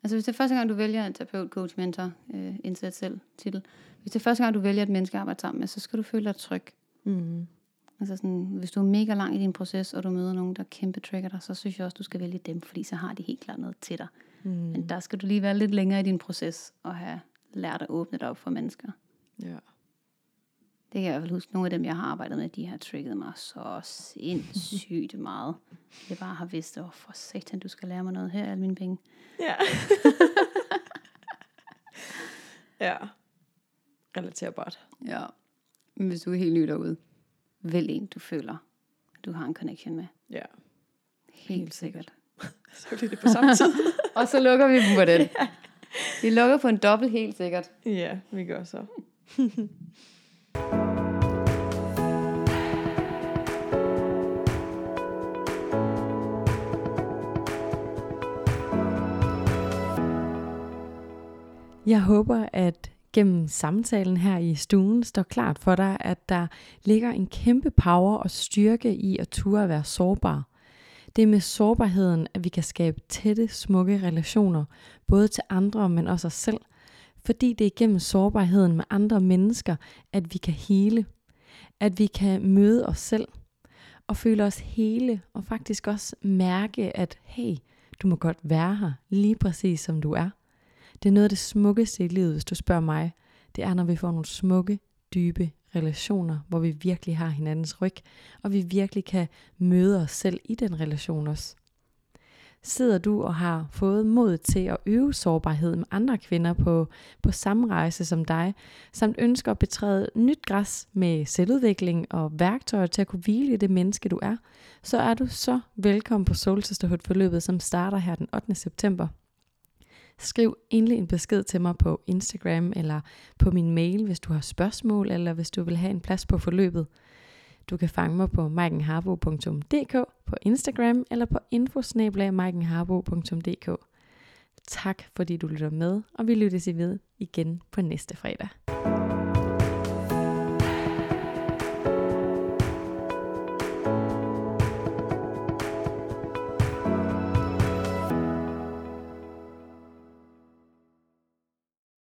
Altså hvis det er første gang, du vælger en terapeut, coach, mentor, øh, indsat selv, titel. Hvis det er første gang, du vælger et menneske at arbejde sammen med, så skal du føle dig tryg. Mm. Altså sådan, hvis du er mega lang i din proces, og du møder nogen, der kæmpe trigger dig, så synes jeg også, du skal vælge dem, fordi så har de helt klart noget til dig. Mm. Men der skal du lige være lidt længere i din proces, og have lært at åbne dig op for mennesker. Ja. Det kan jeg i hvert fald huske. Nogle af dem, jeg har arbejdet med, de har trigget mig så sindssygt *laughs* meget. Jeg bare har vidst, at for satan, du skal lære mig noget her, alle mine penge. Ja. *laughs* ja. Relaterbart. Ja. Men hvis du er helt ny derude, vælg en, du føler, at du har en connection med. Ja. Helt, Helt sikkert. *laughs* Så bliver det på samme tid. *laughs* Og så lukker vi dem på den. *laughs* Vi lukker på en dobbelt helt sikkert. ja, vi gør så. Jeg håber, at gennem samtalen her i stuen står klart for dig, at der ligger en kæmpe power og styrke i at ture at være sårbar. Det er med sårbarheden, at vi kan skabe tætte, smukke relationer, både til andre, men også os selv. Fordi det er gennem sårbarheden med andre mennesker, at vi kan hele. At vi kan møde os selv og føle os hele, og faktisk også mærke, at hey, du må godt være her, lige præcis som du er. Det er noget af det smukkeste i livet, hvis du spørger mig. Det er, når vi får nogle smukke, dybe relationer, hvor vi virkelig har hinandens ryg, og vi virkelig kan møde os selv i den relation også. Sidder du og har fået mod til at øve sårbarhed med andre kvinder på, på samme rejse som dig, samt ønsker at betræde nyt græs med selvudvikling og værktøjer til at kunne hvile i det menneske, du er, så er du så velkommen på Soul Sisterhood forløbet, som starter her den 8. september. Skriv endelig en besked til mig på Instagram eller på min mail, hvis du har spørgsmål, eller hvis du vil have en plads på forløbet. Du kan fange mig på maikenharbo.dk på Instagram eller på infosnablag.maikenharbo.dk. Tak fordi du lytter med, og vi lyttes i ved igen på næste fredag.